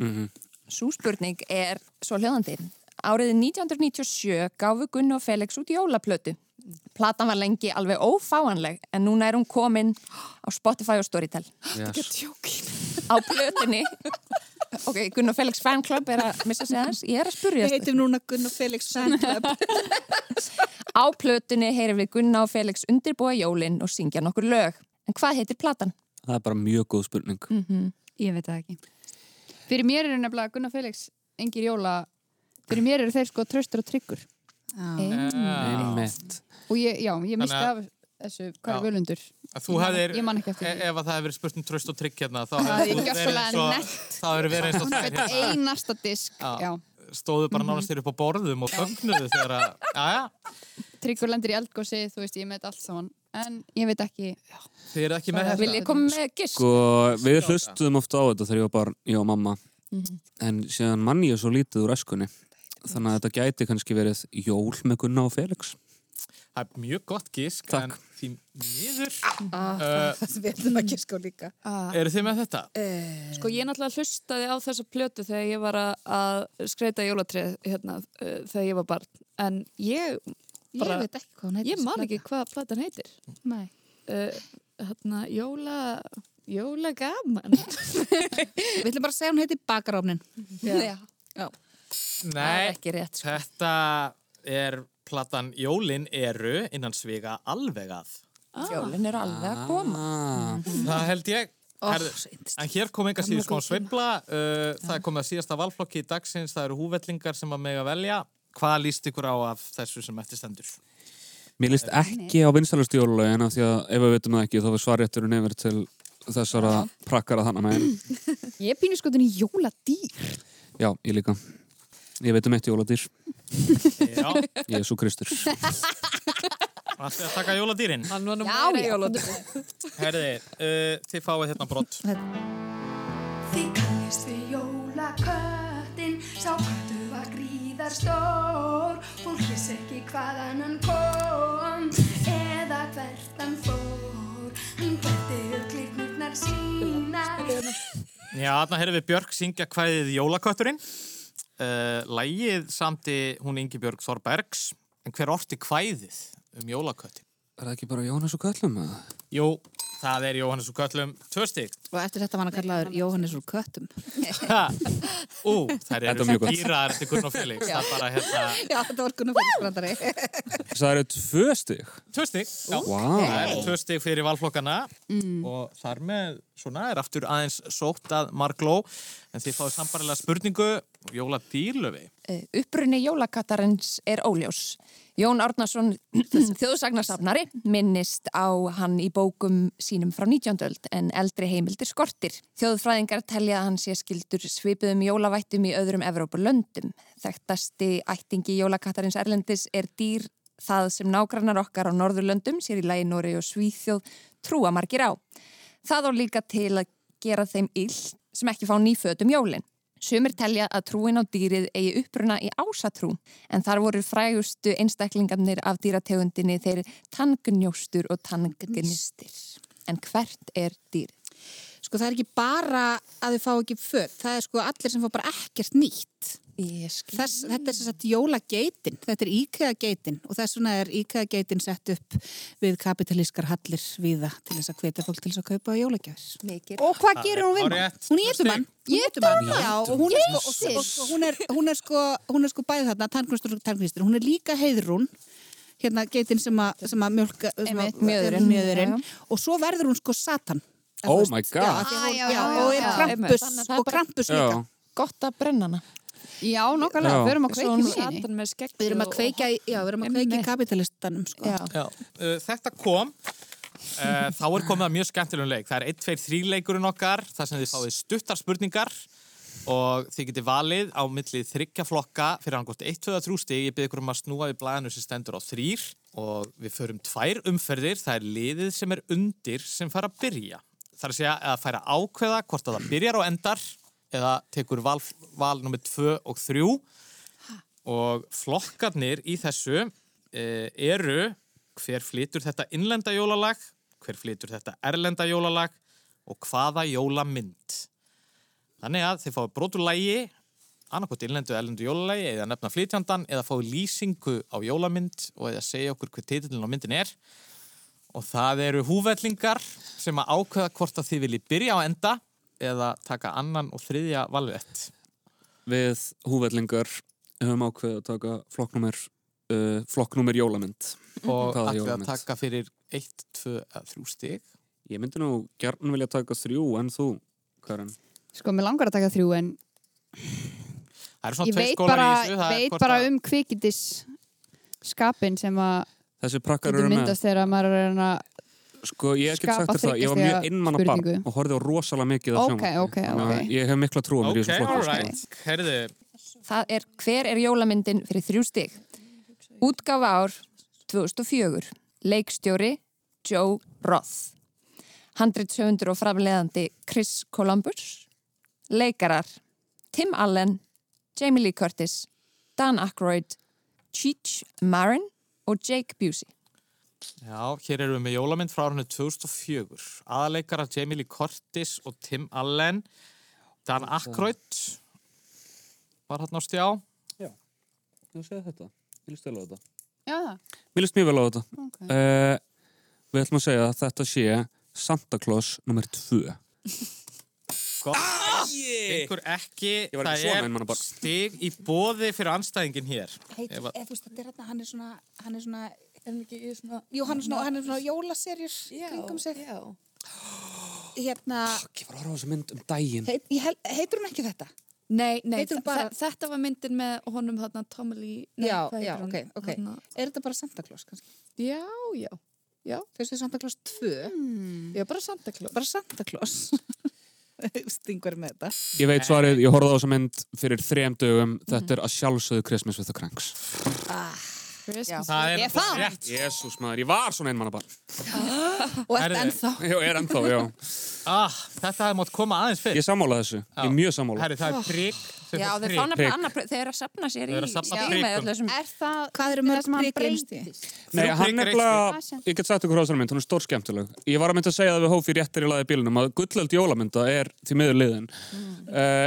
svo spurning er svo hljóðandi. Árið 1997 gáfu Gunn og Felix út jólaplötu. Platan var lengi alveg ófáanleg en núna er hún komin á Spotify og Storytel. Yes. Á plötunni, ok, Gunn og Felix fanclub er að missa sig aðeins, ég er að spurja Við heitum núna Gunn og Felix Sandlöp. Á plötunni heyrim við Gunna og Felix undirbúa jólin og syngja nokkur lög. En hvað heitir platan? Það er bara mjög góð spurning. Ég veit það ekki. Fyrir mér eru nefnilega Gunnar Felix engir jóla... Fyrir mér eru þeir sko tröstur og tryggur. Einmitt. Og ég, já, ég misti af þessu, hvað er völundur? Hefðir, Ég man ekki eftir e- því. ef að það hefur verið spurt um tröst og trygg hérna, þá hefur er þú verið verið eins og það Þetta hérna, einasta disk, Já. já. stóðu bara nánast þér upp á borðum og fögnuðu þegar að, Tryggur lendir í eldgósi, þú veist, ég með allt saman. En ég veit ekki, þið eru ekki með þetta. Sko, við hlustuðum ofta á þetta þegar ég var barn, ég og mamma. En síðan mann ég svo lítið úr æskunni. Þannig að þetta gæti kannski verið jól með Gunna og Felix. Það er mjög gott gisk, Takk. en því miður, Það sem við ætlum ekki sko líka. eru þið með þetta? Sko ég náttúrulega hlustaði á þessa plötu þegar ég var að- skreita jólatrið hérna uh, þegar ég var barn en ég, Ég Bara- veit ekki hvað hún heitir. ég man ekki hvað platan heitir Nei. uh, hérna jóla jóla gaman Við ætlum bara að segja hún heitir Bakaráfnin. Já. Já. Er Nei, ekki rétt. Sko. þetta er platan Jólin eru innan sviga alveg að. Jólin eru alveg að koma. Ah, Það held ég. Svo yndist. en hér kom enga síður smá sveifla. Uh, það er komið að síðasta valflokki í dagsins. Það eru húvellingar sem að mega velja. Hvað líst ykkur á af þessu sem eftir stendur? mér líst ekki á vinstalust jólalögin af því að ef við veitum það ekki þá er svarrétturinn yfir til þessara prakkara með. ég er pínu skotin í jóladýr. Já, ég líka. Ég veit um eitt jóladýr. Já, Jésu Kristur. ætti að taka jóladýrin. hann var nú Já, meira já, jóladýr Herði, uh, þið fáið hérna brott. Þið kannist við jólaköttin, sá köttu var gríðar stór. Fólk vissi ekki hvaðan hann kom, eða hvert hann fór. Hann gætti upp glirnurnar sínar. Já, þarna heyrðum við Björk syngja kvæðið Jólakötturinn. Uh, lægið samti hún Ingi Björg Þorbergs. En hver orti kvæðið um jólaköttin? Er það ekki bara Jónas og Köllum? eða? Jú, það er Jóhannes og Köllum tvö stík. Og eftir þetta var hann að kallaður Jóhannes úr köttum. Ú, Þetta eru var mjög gott. dýrar eftir Gunn og Felix. Það er bara hérna, Já, þetta var Gunnar Felix brandari. Það eru tvö stig. tvö stík. Já, Vá. það er tvö stík fyrir valflokkana og þar með svona er aftur aðeins sótt að Margló. En þið fáið sambarilega spurningu, jóladýrlöfi. Uh, upprunni jólakattarins er óljós. Jón Árnason, þjóðsagnasafnari, minnist á hann í bókum sínum frá 19. öld en eldri heimildir skortir. Þjóðfræðingar telja að hann sé skildur svipuðum jólavættum í öðrum Evrópulöndum. Þekktasti ættingi jólakattarins Erlendis er dýr það sem nágrannar okkar á Norðurlöndum, sér í lagi Nóri og Svíþjóð, trúa margir á. Það á líka til að gera þeim ill sem ekki fá nýfötum jólinn. Sumir telja að trúin á dýrið eigi uppruna í ásatrú en þar voru frægustu einstaklingarnir af dýrategundinni þeir tangnjóstur og tangnistir. En hvert er dýrið? Sko það er ekki bara að þau fá ekki föt, það er sko allir sem fá bara ekkert nýtt. Þess, þetta er sem sagt jólageitin, þetta er IKEA-geitin og þess vegna er IKEA-geitin sett upp við kapitalískar hallir viða til þess að hvetja fólk til þess að kaupa. Mikið. Og hvað gerir hún við? Árétt, Hún étur mann, hún étur mann, já, og hún er sko, er, er sko, hún er sko bæði þarna, tannkvistur og tannkvistur, hún er líka heiðrún, hérna geitin sem að, sem að mjölka, að, mjöðurinn. mjöðurinn, Já, og svo verður hún sko satan. Oh my God. Að Ah, já, já, já, og er já. krampus, að það og krampus líka. Gott að brenna hana. Já, nokkulega, Já. við erum að kveikja í skegg Við erum að kveikja í, já, við erum að kveikja í kapitalistanum, sko. Já. Já. Uh, þetta kom uh, þá er komið að mjög skemmtilegum leik það er 1, 2, 3 leikurinn okkar þar sem þið fáið stuttar spurningar og þið getið valið á millið þryggja flokka fyrir angort 1, 2, 3 stig ég byrði ykkur um að snúa við blæðinu sem stendur á þrýr og við förum tvær umferðir það er liðið sem er undir sem fara að byrja þarf að segja að færa ákveða hvort að það byrjar og endar eða tekur val, val nummið 2 og 3 og flokkarnir í þessu e, eru hver flytur þetta innlenda jólalag, hver flytur þetta erlenda jólalag og hvaða jólamynd. Þannig að þið fáið brotur lægi, annarkot innlendu erlendu jólalagi eða nefna flytjandan eða fáið lýsingu á jólamynd og eða segja okkur hver titillin á myndin er. Og það eru húvellingar sem að ákveða hvort að þið viljið byrja á enda eða taka annan og þriðja valvett. Við húvellingar höfum ákveðið að taka flokknúmer, uh, flokknúmer jólamynd. Og ætlum við að taka fyrir 1, 2 eða 3 stig. Ég myndi nú gjarn vilja taka þrjú en þú, Karin. Sko, mér langar að taka þrjú en ég tveir veit skólar bara, í þessu. það er veit bara að- um kvikindis skapin sem að Þessi prakkar eru með. myndast þegar maður er að reyna Sko, ég get skapa sagt þér það, ég var mjög stiga innmanna barn og horfði á rosalega mikið af Ok, sjónvarpi. ok, ok. að Ég hef mikla trú á mér í Ok, þessum flokkum. sko. alright. Herðu, Það er hver er jólamyndin fyrir þrjú stig. Útgáfa ár 2004. Leikstjóri Joe Roth. Handritsöfundur og framleiðandi Chris Columbus. Leikarar Tim Allen, Jamie Lee Curtis, Dan Aykroyd, Cheech Marin og Jake Busey. Já, hér erum við með jólamynd frá árunni 2004. Aðaleikara Jamie Lee Curtis og Tim Allen. Dan Aykroyd var hann á stjá. Þú segir þetta. Ég líst vel á þetta. Já, Mér líst mjög vel á þetta. ok Uh, við ætlum að segja að þetta sé Santa Claus nummer 2. Gott. Ykkur ekki, Ég var ekki það svona er stig í bóði fyrir anstæðingin hér. Heit, Ef að- eða þú veist, þetta er hérna, hann er svona, hann er svona, Er hann ekki í svona... jú, hann er svona, hann er svona jólaserjur kringum sig. Já. Hérna, Ég var að horfa á þessa mynd um daginn. heit, hel, heitur hún ekki þetta? Nei, nei, bara- þe- þetta var myndin með honum þarna Tommy Lee... Já, já, ok, ok. Þarna- Er þetta bara Santa Claus kannski? Já, já. Já, Fyrstu Santa Claus 2? ég er bara Santa Claus. Bara Santa Claus. Stingur með þetta. Ég veit svarið, ég horfði á þessa mynd fyrir þrem dögum. Þetta er að sjálfsögðu Christmas with the Cranks. Christmas. Það er fann. rétt. Jésús maður, ég var svona einmanna barn. Og ert Herðu. ennþá. Já, er ennþá, já. Ah, þetta hefði mátt koma aðeins fyrr. Ég sammála þessu. Ég er mjög sammála. Herri, það er prigg. Já, þeir fá nefnilega annar, prik- þeir eru að safna sér Þeir eru að í öll þessum Er það Hvað eru mörg sem hann prik í? Nei, Þrjú hann er nefnilega, ég get sagt ykkur á þessari mynd, hún er stór skemmtileg. Ég var að mynda að segja það við hófi réttir í laði bílunum að gullöld jólamynda er því miður liðin. Mm.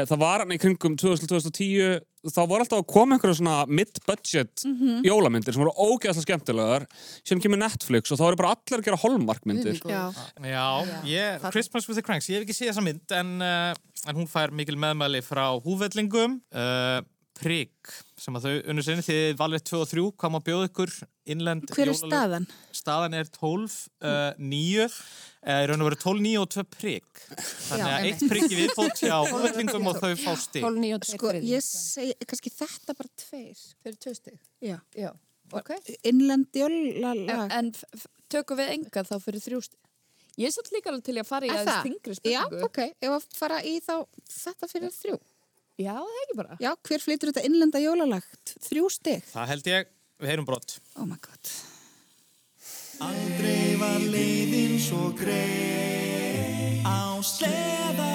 það var hann í kringum 2000-2010, þá voru alltaf að koma einhverja svona mid-budget jólamyndir sem voru ógeðslega skemmtilegar. Síðan kemur Netflix og þá eru bara allir að gera Hallmark-myndir. Já. Já, ég, Christmas with the Cranks, ég hef ekki séð þessa mynd en, uh, en hún fær mikil meðmæli frá húfellingum uh, Prigg, sem að þau unnur sinni þið valið 2 og 3, hvað má bjóða ykkur innlend Hver er jólalög? staðan? Staðan er 12, uh, 9 eða í raun og veru 12, 9 og 2 prigg þannig að eitt prigg í viðbót hjá húfellingum og þau fá stig 12, 9 og 2 Sko, ég segi, kannski þetta bara tveir. Fyrir tvö stig. Já. Já. Ok. Innlend En, tökum við enga þá fyrir þrjú stig. Ég er satt líka alveg til að fara í Er aðeins þingri Já, spurningu. ok, ef að fara í þá þetta fyrir þrjú. Já, það er ekki bara. Já, hver flytur þetta innlenda jólalag? Þrjú stig. Það held ég, við heyrum brott Oh my god. Aldrei var leiðin svo greið Á sleða,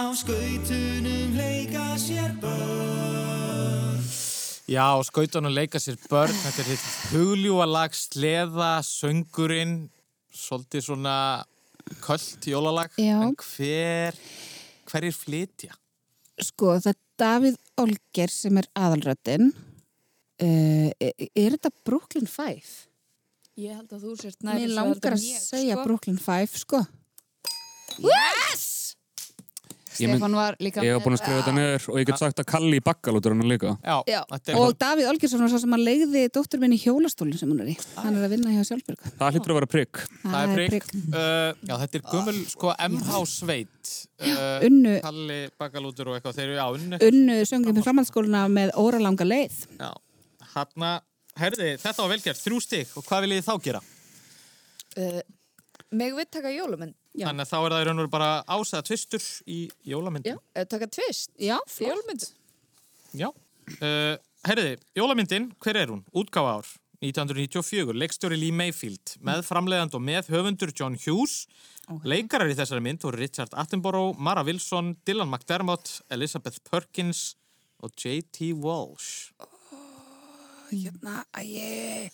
Á skautunum leika sér börn Já, skautunum leika sér börn þetta er hitt hugljúa lag sleða, söngurinn svolítið svona köld jólalag Já. en hver hverjir flytja? Sko, það er Davíð Olger sem er aðalröttin. Uh, er, er þetta Brooklyn Five? Ég held að þú sért Mér næri langar að segja Brooklyn Five, sko. Ég Stefán var líka Ég hef búin að skrifa þetta niður og ég get sagt að Kalli í bakkalútur hann líka. Já, Já. þetta er Og Davíð Olgersson var svo sem að leiði dóttur minn í hjólastólinn sem hún er í. Hann er að vinna hjá Sjálfberg. Það hlýtur að vera prigg. það er prigg uh, Já, þetta er gömul, sko, MH Sveit uh, Unnu, Kalli, Bakalútur og eitthvað þeir eru, já, unnu unnu söngum í framhaldsskóluna með óralanga leið. Já, hann herði, þetta var velgerð, þrjú stig og hvað viljið þið þá gera? Uh, Megum við taka jólumynd? Já. Þannig að þá er það í raun og veru bara ásaða tvistur í jólamyndin. Já, taka tvist. Já, Fjölmynd. Já. Uh, herriði, jólamyndin, hver er hún? Útgáfa ár, 1994, leikstjóri Lee Mayfield, með framleiðand og með höfundur John Hughes. Leikarar í þessari mynd voru Richard Attenborough, Mara Wilson, Dylan McDermott, Elizabeth Perkins og J.T. Walsh. hérna, æ,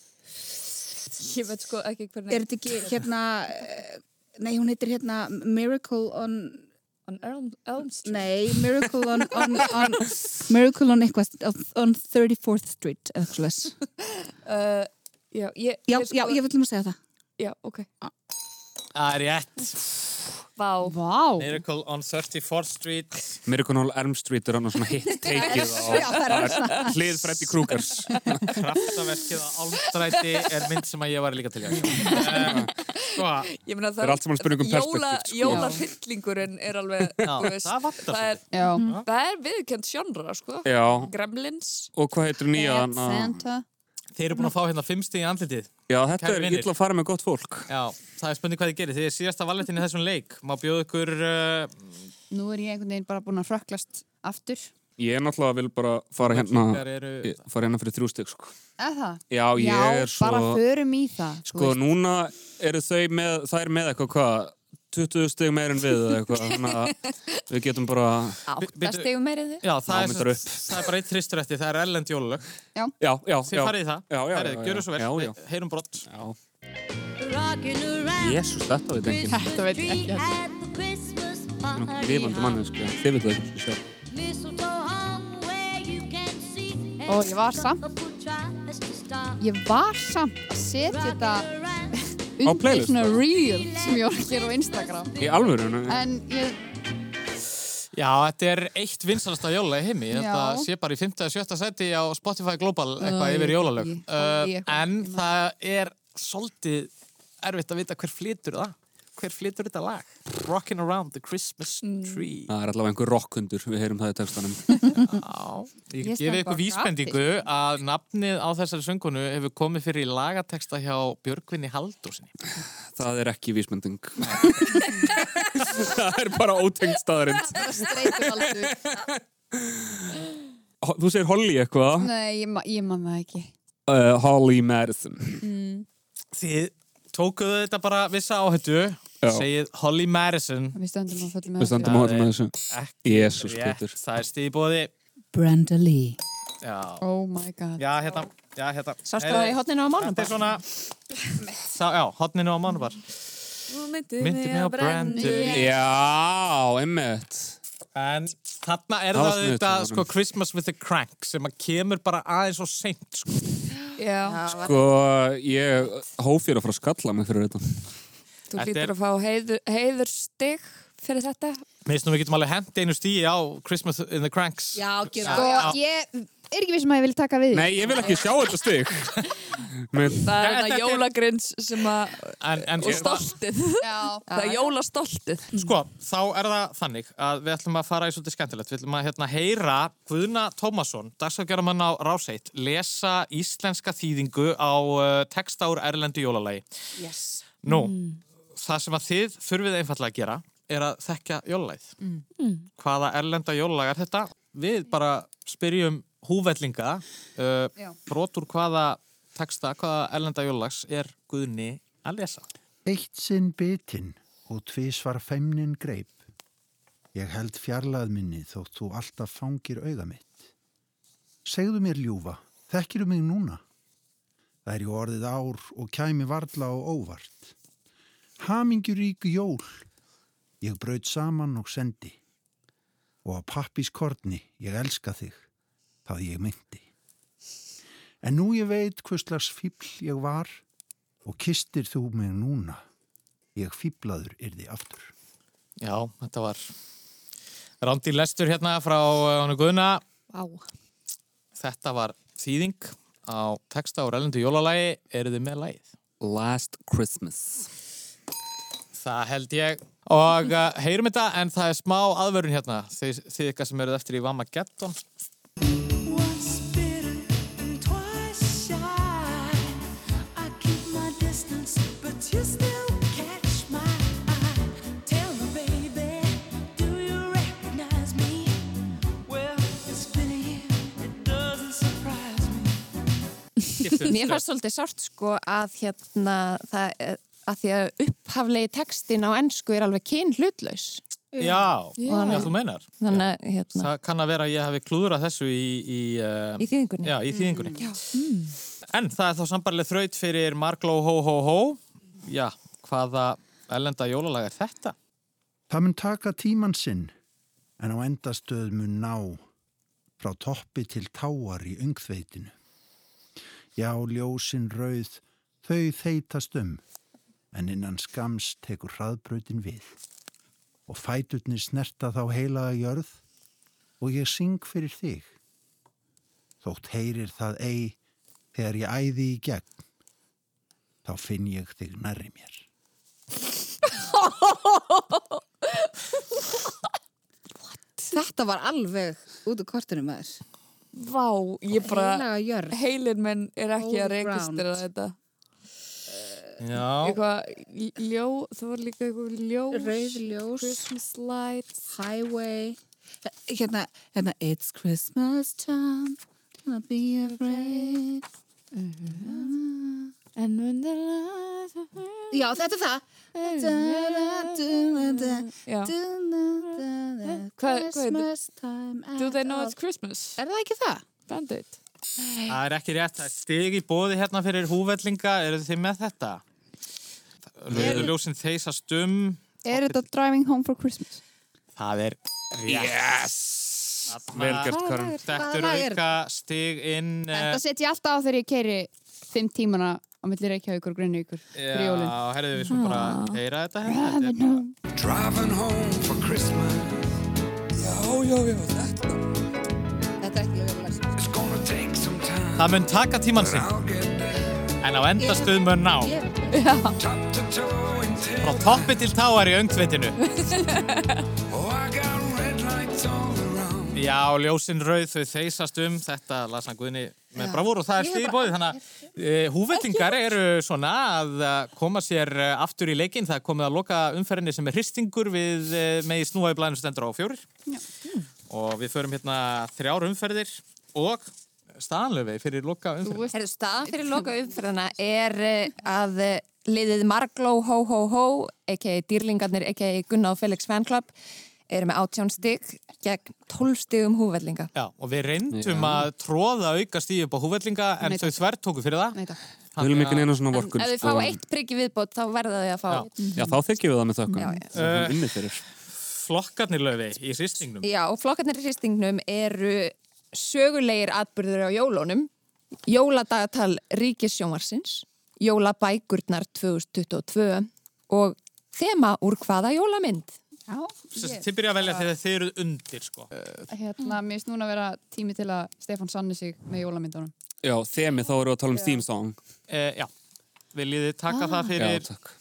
Ég veit sko ekki hvernig... er þetta ekki hérna, eh, nei, hún heitir hérna Miracle on, On Elm, Elm Street. nei, Miracle on, on, on Miracle on eitthvað, on 34th Street, eða eitthvað sless. Uh, já, ég... Já, ég sko, já, ég vil um að segja það. Já, ok. Það er rétt. Vá. Vá. Miracle on 34th Street. Miracle on Elm Street er hann svona hit takeið á hlið Freddy Krugers. Kraftaverkið á Álmstræti er mynd sem að ég var líka til sjá. Um, Sko, Ég meina Það er um Jóla, sko. jólarhyllingurinn er alveg, veist, það það er, Já. það er viðkjönd sjónra, sko. Gremlins. og hvað heitir nýja Bad hann? Santa. Þeir eru búin að fá hérna fimm stíð í andlitið. Já, þetta Kæru er vinir. illa að fara með gott fólk. Já, það er spurning hvað þið gerir. Þið er síðasta valletin í þessum leik. Má bjóða ykkur... Uh, Nú er ég einhvern veginn bara búin að hrökklast aftur. Ég er náttúrulega vil bara fara hérna, eru... ég- fara hérna fyrir þrjú stygg, sko. Eða það? Já, ég Já, er svo... bara förum í það. Sko, núna eru þau með, það er með eitthvað hvað, 20 stygg meir en við eða eitthvað, þannig að við getum bara, Átta bíddu- stegum meirið þið? Já, það er, það er bara eitt þristur eftir. Það er ellend jólalög. já, já, já. Þið farið í það. Já, já, Herrið, já, gjöru já. svo vel. Já, já. Við Heyrum brott. Já. Jésús, þetta veit enginn. Þetta veit ekki. Nú, Lifandi manni, sko. Þið veit það ekki. Og ég var samt, ég var samt að setja þetta undir playlist, svona þá? reel sem ég var að gera á Instagram. Í alvörinu? En ég, Já, þetta er eitt vinsalasta jóla í heimi. Þetta sé bara í 5. og 7. seti á Spotify Global eitthvað yfir jólalög. Uh, en það er svolítið erfitt að vita hver flytur það. Hver flytur þetta lag? Rockin' around the Christmas tree. Það er allavega einhver rockhundur, við heyrum það í textanum. Já, ég Ég gefi stend ykkur vísbendingu að nafnið á þessari söngunu hefur komið fyrir í lagateksta hjá Björgvinni Haldósinni. Það er ekki vísmynding. það er bara ótengt staðarind. streitur aldur. Þú segir Holly eitthvað? Nei, ég, ma ég man það ekki. Uh, Holly Madison. Þið tókuðu þetta bara vissa áhættu. Segið Holly Madison. Við stöndum að fulla með Við stöndum á þetta með þessu. Rétt, Pétur. það er stíð bóði. Brenda Lee. Já, Oh my god. já, hérna, já, hérna. Sástu það í hotninu á mánum Þetta er svona, sá, já, hotninu á mánubar. Myndi Myndi mig á Brandy. Já, einmitt. En þarna er Það var það sniðugt þetta, hjá honum. sko, Christmas with the Crank sem að kemur bara aðeins og seint, sko. Já, Sko, ég hóf ég að fara að skalla mig fyrir þetta. Þú hlýtur er- að fá heiður, heiðurstig fyrir þetta. Mér finnst nú við getum alveg hendi einu stíi á Christmas in the Cranks. Já, Sko, það. ég er ekki vissum að ég vil taka við. Nei, ég vil ekki sjá þetta stig. Men, Það er er- jólagrins sem að, En, en og stoltið. Já. Það er jólastoltið. Sko, þá er það þannig að við ætlum að fara í svolítið skemmtilegt. Við ætlum að hérna, heyra Guðna Tómasson, dagskakjaramann á Ráseitt, lesa íslenska þýðingu á uh, texta úr Erlendu jólalagi. Yes. Nú, það sem að þið þurfið einfallega að gera er að þekkja jólalagið. Hvaða erlenda jólalag er þetta? Við bara spyrjum húvellinga, uh, Já. brot úr hvaða texta, hvaða erlenda jólalags er Guðni að lesa. Eitt sinn bitinn og tvísvar femnin greip. Ég held fjarlað minni þótt þú alltaf fangir auga mitt. Segðu mér ljúfa, þekkiru mig núna? Það er ju orðið ár og kæmi varla og óvart. Hamingjuríku jól. Ég braut saman og sendi. Og á pappiskorni, ég elska þig. Það ég myndi. En nú ég veit hvers slags fíbl ég var og kistir þú mig núna. Ég fíblaður yrði aftur. Já, þetta var rándi lestur hérna frá uh, hann Guðna. Vá. Þetta var þýðing á texta úr erlendu jólalagi. Eru þið með lagið? last Christmas. Það held ég. Og uh, heyrum þetta en það er smá aðverðun hérna. Þið, þið ykkar sem eruð eftir í Vama Getton Mér fannst svolítið sárt sko að hérna það eh, að því að upphaflegi textin á ennsku er alveg kyn hlutlaus. Já, já, þú meinar. Þannig að hérna, Það kann að vera að ég hafi klúðrað þessu í... Í, uh, í þýðingunni. Já, í þýðingunni. En það er þá sambarlega þraut fyrir Margló Hó Hó Hó. Já, hvaða ellenda jólalag er þetta? Það mun taka tíman sinn en á endastöð mun ná frá toppi til táar í ungþveitinu. Já, ljósin rauð, þau þeitast um, en innan skams tekur hraðbrautin við. Og fætutni snerta þá heilaga jörð og ég syng fyrir þig. Þótt heyrir það ei þegar ég æði í gegn, þá finn ég þig nærri mér. Þetta var alveg út úr kortinu maður. Vá, ég bara, heilin minn er ekki að Holy registrera ground. þetta. Eitthvað, ljó, það var líka eitthvað ljós. Rauð ljós. Christmas lights. Highway. Hérna, hérna, it's Christmas time. Don't be afraid. And when the lights are... Já, þetta er það. Christmas time. Do they know it's Christmas? Er það ekki það? Bandit. það er ekki rétt. Það er stig í bóði hérna fyrir húvellinga. Eru þið með þetta? Rauðu ljósin þeisast um. Er þetta Driving Home for Christmas? Það er. Yes! Þetta er er auka stig inn... eh, Þetta set ég alltaf á þegar ég keiri fimm tímana á milli Reykjavíkur og jólinn. Já, herriðu við svo bara heyra þetta hérna. Þetta er bara- Driving home for Christmas Þetta er ekki vel lag. It's gonna take some time Það mun taka tíman sinn, I'll get there en á endastuð mun ná. Frá toppi til táar í around Já, ljósin rauð, þau þeisast um, þetta las hann Guðni með bravúr og það er í bóði. Þannig að uh, húvellingar eru svona að uh, koma sér uh, aftur í leikinn. Það komið að loka umferðinni sem er hristingur við uh, megi snúa í blæðinu stendur á fjórir. Og við förum hérna þrjár umferðir og staðanlöfi fyrir loka. Herðu, staðan fyrir loka umferðina er eh, að eh, liðið Margló Hó Hó Hó, a.k.a. dýrlingarnir. Gunnar og Felix Fanclub, eru með átján stig gegn 12 stigum húvellinga. Já, og við reyndum að tróða auka stíð upp á húvellinga en Nei, þau þvert tóku fyrir það. Nei, takk. Við viljum ekki neina svona En vorkun. ef þið fá eitt priggi viðbót þá verða þau að fá... Já. Já, þá þykjum við það með þökkum. Já, já. Fyrir. Flokkarnir löfi í hristingnum. Já, og flokkarnir í hristingnum eru sögulegir atbyrður á jólunum, jóladagatal Ríkissjónvarsins, jólabækurnar 2022 og þema úr hvaða jólamynd? Já, Ég... Þið byrja að velja þegar þið eruð undir, sko. hérna, mér finnst núna að vera tími til að Stefán sanni sig með jólamyndunum. Já, þemi þá erum við að tala um theme song. Eh, já, viljið þið taka það Já, fyrir takk.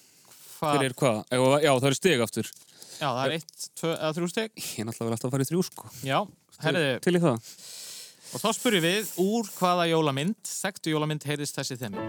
hvað? Fyrir hvað? Já, já, það eru stig aftur. Já, það er eitt, tvö eða þrjú steg. Ég er náttúrulega vel alltaf að fara í þrjú, sko. Já, herriði, Til í það. Og þá spurjum við úr hvaða jólamynd, þekktu jólamynd heyrðist þessi þemi.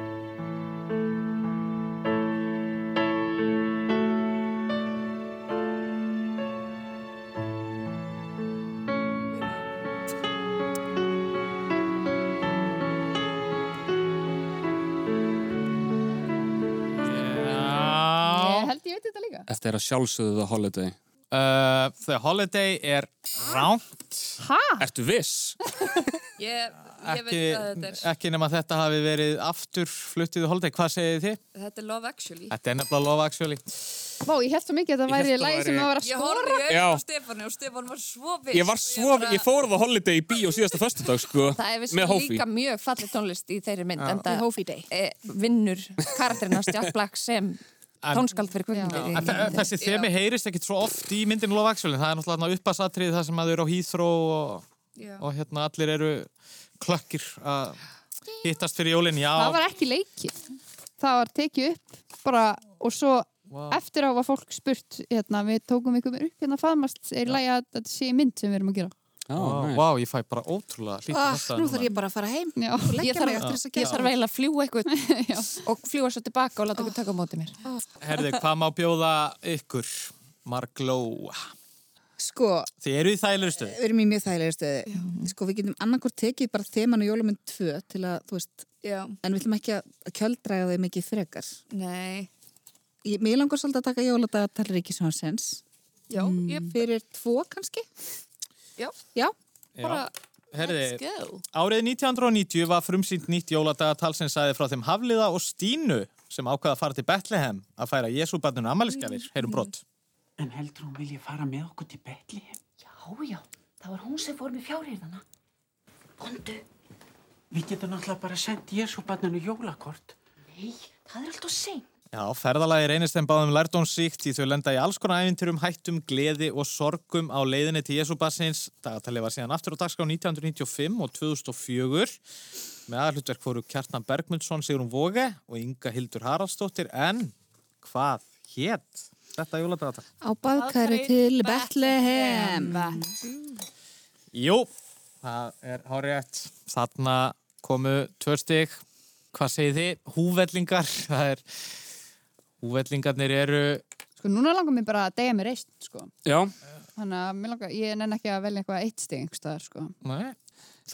Ég held ég veit þetta líka. Þetta er að sjálfsögðu The Holiday. uh, The Holiday er ránt, Ertu viss? Ég, ég ekki, er. ekki nema þetta hafi verið aftur fluttið The Holiday. Hvað segið þið? Þetta er Love Actually. Þetta er nefnilega Love Actually. Vá, ég held svo mikið að Ég þetta væri það lagi sem það var að Ég skora. horfði í Já. auðvitað á Stefáni og Stefán var svo viss. Ég var svo, ég fór á The Holiday í bíó síðasta föstudag, sko. Það er Hófi. líka mjög fallið tónlist í þeirri mynd en það Hófi Day. e, vinnur karakterina Jack Black sem tónskald fyrir þe- Þessi þemi heyrist ekkit svo oft í myndinu Love Actually. Það er náttúrulega uppasatrið það sem að þau eru á Heathrow og, Já. og hérna allir eru klökkir að hittast fyrir jólinn. Já, Það var ekki leikið. Það var tekið upp bara og svo Vá. eftir á var fólk spurt hérna, við tókum ykkur upp hérna faðmast er lægi að þetta sé mynd sem við erum að gera. Já, næs. vá, ég fæ bara ótrúlega hlýtt Ah, nú þarf ég bara að fara heim Já. Ég þarf, eiginlega að fljúa eitthvað og fljúa svo tilbaka og láta ykkur taka á móti mér. Herði, hvað má bjóða ykkur? Margló. Sko, Þið eru í þægilegri stöð. við erum í mjög þægilega stöðu. Sko, við getum annarkort tekið bara þeman og jólamynd 2 til að, þú veist, Já, en við ætlum ekki að kjöldræga þau mikið frekar. nei. Ég, mér langar svolítið að taka jóladagatal Ríkisjónsens. Já, ég Fyrir tvo kannski? Já. Já. bara, Herði, árið 1990 var frumsýnt nýtt jóladagatal sem sagði frá þeim Hafliða og Stínu sem ákvaða að fara til Bethlehem að færa Jésúbarninu amaliskafir, heyrum brott. En heldur hún vilja fara með okkur til Betlehem? Já, já, það var hún sem fór með fjárhýrðana. Bondu, Við getum náttúrulega bara sendt Jésúbarninu jólakort. nei, það er alltaf sein. Já, ferðalagi reynist þeim báðum lærdónsíkt því þau lenda í alls konar æfintyrum, hættum, gleði og sorgum á leiðinni til Jésúbassins. Dagatalið var síðan aftur á dagskrá 1995 og 2004. Með aðhlutverk fóru Kjartan Bergmundsson, Sigrun Voge og Inga Hildur Haraldsdóttir. En hvað hétt þetta jóladagatal? Á baðkæri til Bethlehem. Jú, það er hárétt. Þarna komu tvö stygg. Hvað segið þið? Húvellingar. Það er... Húvellingarnir eru... Sko, núna langar mér bara að deyja mér reist, sko. Já, Þannig að mér langar, ég nenn ekki að velja eitthvað eitt einhverstaðar, sko. Nei.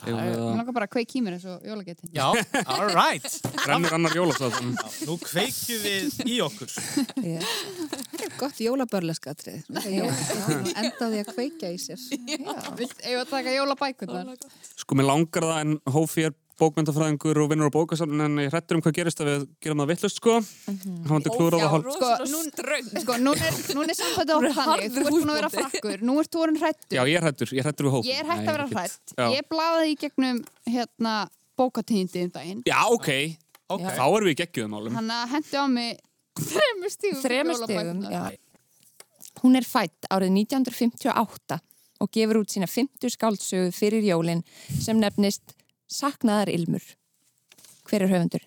Eigum við Mér að- langar bara að kveik í mér eins og jólagetin. Já, all right. rennur annar jólastáðum. Nú kveikjum við í okkur. Það er gott jólabörleskatrið. Endaði að kveikja í sér. Vilt, eigum við að taka jólabækurnar? Sko, mér langar það en Hófi er bókmyndafræðingur og vinnur á bókasafn en ég hrættur um hvað gerist að við gerum það vittlust, sko. Hann vandi klúður á það. Sko, nú, sko, nú er, nú er sambandið okkur þannig, þú ert búin að vera frakkur, nú ert þú orðin hrættur. Já, ég er hrættur, ég er hrættur við Hófi. Ég er hægt að vera hrætt. Já. Ég blaði í gegnum hérna bókatíðindi um daginn. Já, ok. Ok. Þá erum við í geggjuðum málum. Hann hendi á mig þremur já. Hún er fætt árið 1958 og gefur út sína 50 skáldsögu fyrir jólin sem nefnist Saknaðar Ilmur. Hver er höfundur?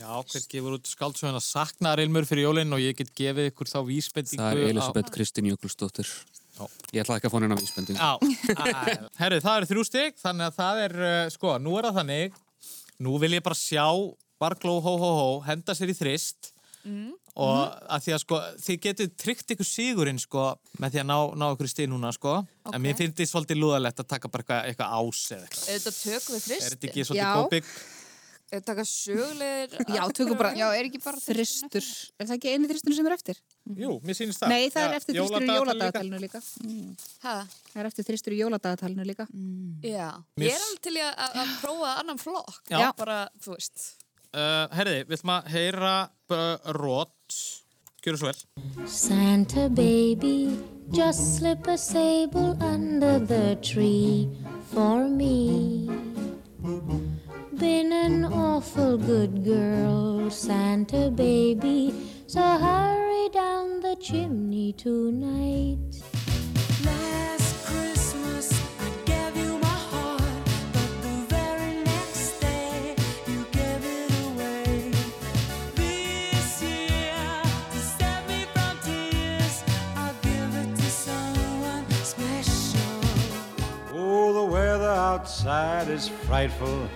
Já, hver gefur út skaldsöguna saknarilmur fyrir jólinn og ég get gefið ykkur þá vísbendingu Það er á- Elisabeth Kristín Jökulsdóttir. Ég ætla ekki að fá hennar vísbending. Já, Æ, herru, það eru þrjú stygg, þannig að það er, uh, sko, nú er það þannig, nú vil ég bara sjá Bargló hó hó hó, henda sér í þrist Mm. Og að því að sko, þið getið tryggt ykkur sigurinn, sko, með því að ná, ná ykkur stig núna, sko, en mér finnst þið svolítið lúðalegt að taka bara eitthvað, eitthvað ás eða eitthvað. Er þetta tökum við Er þrist? þetta ekki svolítið Já. góðbygg? Er þetta taka sögulegir? Já, tökum bara Já, er ekki bara þristur. Er það ekki eini þristur sem er eftir? Jú, mér sýnist það. Nei, það er Já, eftir þristur í jóladagatalinu líka. Hæ? Það er eftir þristur í jóladagatalinu líka. Já. Mér Ég er alveg til að, prófa annan flokk. Já. Uh, herriði, við ætlum að heyra vel. Santa baby, just slip a sable under the tree for me. Been an awful good girl, Santa baby, so hurry down the chimney tonight. Outside is frightful,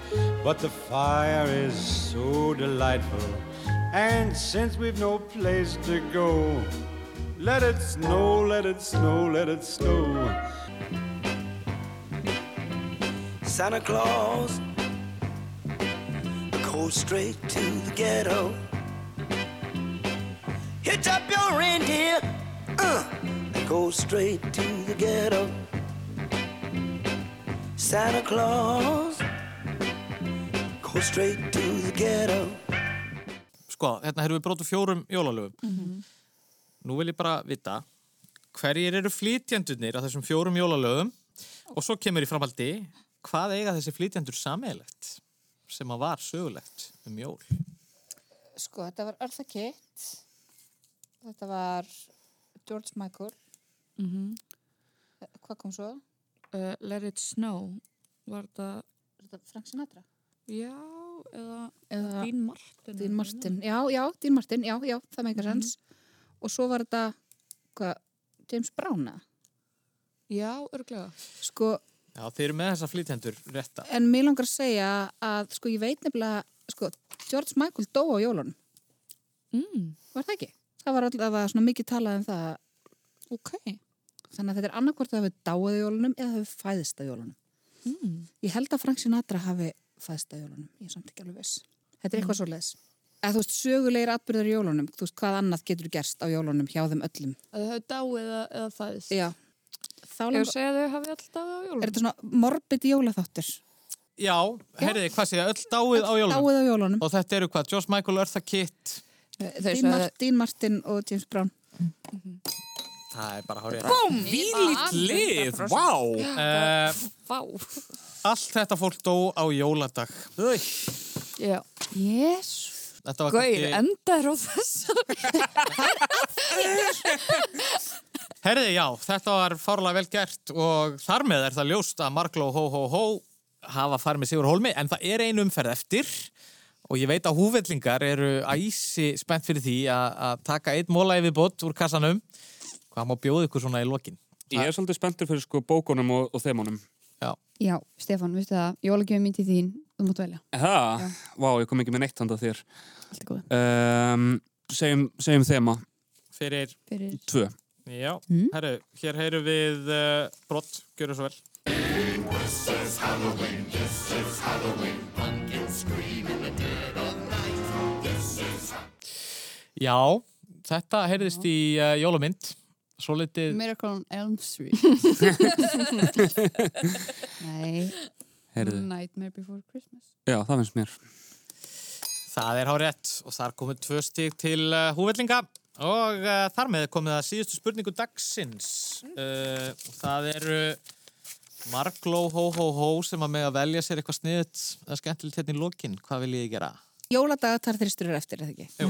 but the fire is so delightful. And since we've no place to go, let it snow, let it snow, let it snow. Santa Claus go straight to the ghetto. Hitch up your reindeer uh, and go straight to the ghetto. Santa Claus go straight to the ghetto. Sko, hérna erum við brotu fjórum jólalögum. Nú vil ég bara vita hverjir eru flytjendurnir af þessum fjórum jólalögum og svo kemur í framhaldi hvað eiga þessi flytjendur sammeilegt sem að var sögulegt um jól. Sko, þetta var Eartha Kitt. Þetta var George Michael. Mm Hvað kom svo? Uh, Let it snow. Var þetta... Þetta Frank Sinatra? Já, eða... Eða Dean Martin. Dean Martin. Já, já, Dean Martin. Já, já, það meikar Mhm. sens. Og svo var þetta, hvað, James Brown eða? Já, örglega. Sko, Já, þeir eru með þessa flytjendur rétta. en mér langar að segja að, sko, ég veit nefnilega, sko, George Michael dó á jólunum. Mm. Var það ekki? Það var alltaf svona mikið talað um það. Ok. Þannig að þetta er annarkvort að hafi dáið á jólunum eða hafi fæðist á jólunum. Mm. Ég held að Frank Sinatra hafi fæðst á jólunum, ég er samt ekki alveg viss. Þetta er eitthvað svo leiðis. Eða þú veist, sögulegir atbyrðar í jólunum, þú veist, hvað annað getur gerst á jólunum hjá þeim öllum? Að þau hafa dáið eða, eða fæðist. Já. Þá Ég vil segja að þau hafi alltaf á jólum. Er þetta svona morbid jólaþáttur? Já, herriði, hvað það? Öll dáið á jólunum. Dáið á jólunum. Og þetta eru hvað? Josh Michael, Eartha Kitt. Dean, Mar Dean Martin og James Brown. Það er bara hárið. Búm, vílíkt lið, vá. Uh, Vá. allt þetta fólk dó á jóladag. Új. Já. Jésu. Þetta var Gauð, kannski- endar á þessu. Herði, já, þetta var fárlega vel gert og þar með er það ljóst að Markló hó hó hó hafa farið með Sigur Hólmi en það er ein umferð eftir og ég veit að húfellingar eru æsi spennt fyrir því að að taka eitt móla yfir bótt úr kassanum hvað má bjóða ykkur svona í lokin Ég er svolítið spenntur fyrir sko bókunum og, og þemunum. Já. Já, Stefán, veistu það, jólagjöfum mín til þín, þú mátt velja. Það? Vá, ég kom ekki með neitt handa þér. Allt er góð. Um, segjum, segjum þema. Fyrir, Fyrir Tvö. Já, Mm. herru, hér heyrum við uh, brott, gjöru svo vel This is Halloween, this is Halloween. Pumpkins scream in the dead of night. This is Já, þetta heyrðist í uh, jólumynd svo litið Miracle on Elm Street. Nei. Heyrðu. Nightmare Before Christmas. Já, það finnst mér. Það er hárétt og þar komið tvö stík til uh, húvellinga og uh, þar með komið að síðustu spurningu dagsins. Uh, og það eru Margló hó hó hó sem að með að velja sér eitthvað sniðut eða skemmtilegt hérna í lokin. Hvað vil ég gera? Jóladagatar þristur er eftir, eða ekki? Jú.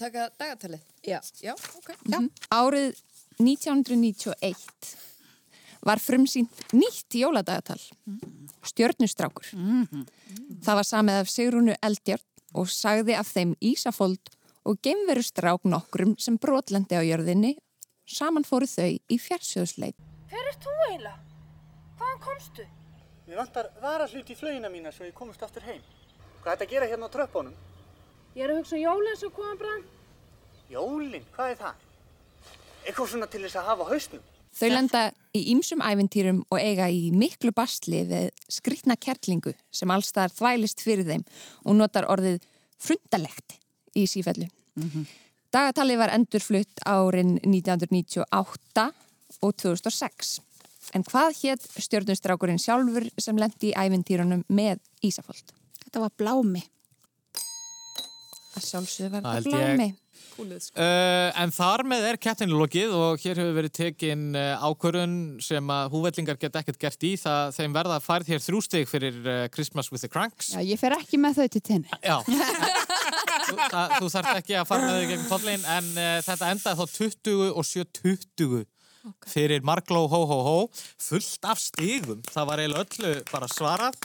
Taka dagatalið. Já. Já, ok. Já. Árið 1991 var frumsýnt nýtt jóladagatal, Stjörnustrákur. Það var samið af Sigrúnu Eldjörn og sagði af þeim Ísafold og geimverustrák nokkrum sem brotlendi á jörðinni. Saman fóru þau í fjarsjóðsleit. Hver er þú eiginlega? Hvaðan komstu? Mér vantar varahlut í flögina mína svo ég komist aftur heim. Hvað er þetta að gera hérna á tröppunum? Ég er að hugsa um jólinn sem koma bráðum. Jólin, hvað er það? Eitthvað svona til þess að hafa hausnum. Þau lenda í ýmsum ævintýrum og eiga í miklu bastli við skrýtna kertlingu sem allstaðar þvælist fyrir þeim og notar orðið frundalegt í sífellu. Dagatalið var endurflutt árin 1998 og 2006. En hvað hétt stjórnustrákurinn sjálfur sem lendi í ævintýrunum með Ísafold? Þetta var Blámi. Að sjálfsögðu var Það ég. Blámi. Uh, en þar með er keppninu lokið og hér hefur verið tekin uh, ákvörun sem að húvellingar geta ekkert gert í. Það þeim verða að færð hér þrjú stig fyrir uh, Christmas with the Cranks. Já, ég fer ekki með þau til tenni. Já. Þú, það, þú þarf ekki að fara með þau gegn pollin en uh, þetta endaði þá 20 og 7-20 fyrir Margló hó hó hó. Fullt af stigum. Það var eiginlega öllu bara svarað.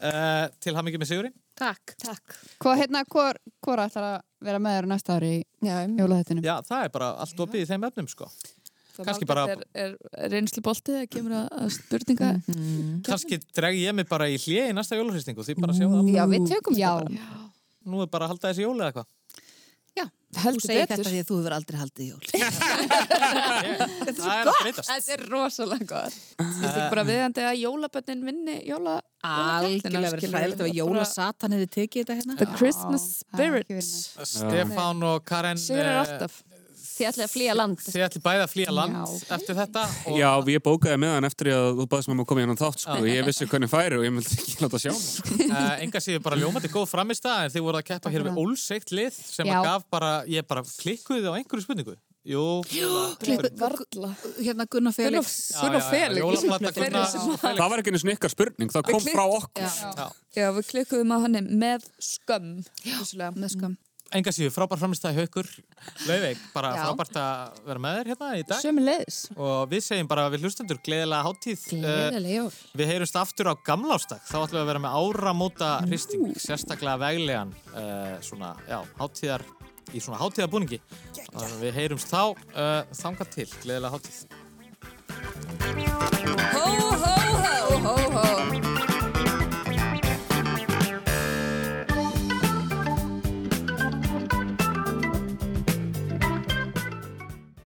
Uh, til hann mikið með sigurinn Takk. Takk. Hvað hérna, hvor, hvor ætlar að vera með þér næsta ári í jólaðettinum? Já, það er bara allt opið í þeim efnum sko Margrét bara- Er, er reynslu boltið að kemur að, spurninga. kannski dreg ég mig bara í hlið í næsta jóluhristingu því bara sjáum það Já, við tökum Já. þetta bara. Nú er bara að halda þessi jóli eða eitthvað Þú Heldur segir betur. þetta því að þú hefur aldrei haldið jól. Það er að breytast Þetta er rosalega gott. Þetta er ekki bara viðandi að jólabönnin vinni jóla... Algjörlega verið hræðilegt ef að jólasatan hefði tekið þetta hérna. The Christmas það spirit. Stefán og Karen Sigur er eh, alltaf. Þið ætlaði að flýja land. Þið ætli bæði að flýja land Já. eftir þetta og Já, ég bókaði með hann eftir að þú baðist mér að koma í hann þátt, sko. Ég vissi hvernig færi og ég myndi ekki láta sjá. Sko. uh, enga síður bara ljómandi góð framist en þið voru að keppa hér við ólseikt lið sem Já. að gaf bara, ég bara klikkuði á einhverju spurningu Jú, Varla. Hérna Gunnar Felix. Gunnar Felix. Það var ekki einu snikkar spurning, það kom frá okkur. Já. Já, við klikkuðum að hann með skömm. Enga síður, frábær framist að haukur Laufey, bara Já. frábært að vera með þér hérna í dag Sömu leiðis. og við segjum bara við hlustendur gleðilega hátíð Eh, Gleðileg jól. Við heyrumst aftur á gamlástag, þá ætlum við að vera með áramóta hristing, sérstaklega veglegan, uh, svona, já, hátíðar, í svona hátíðarbúningi. Og við heyrumst þá, uh, þangað til, gleðilega hátíð. Ho,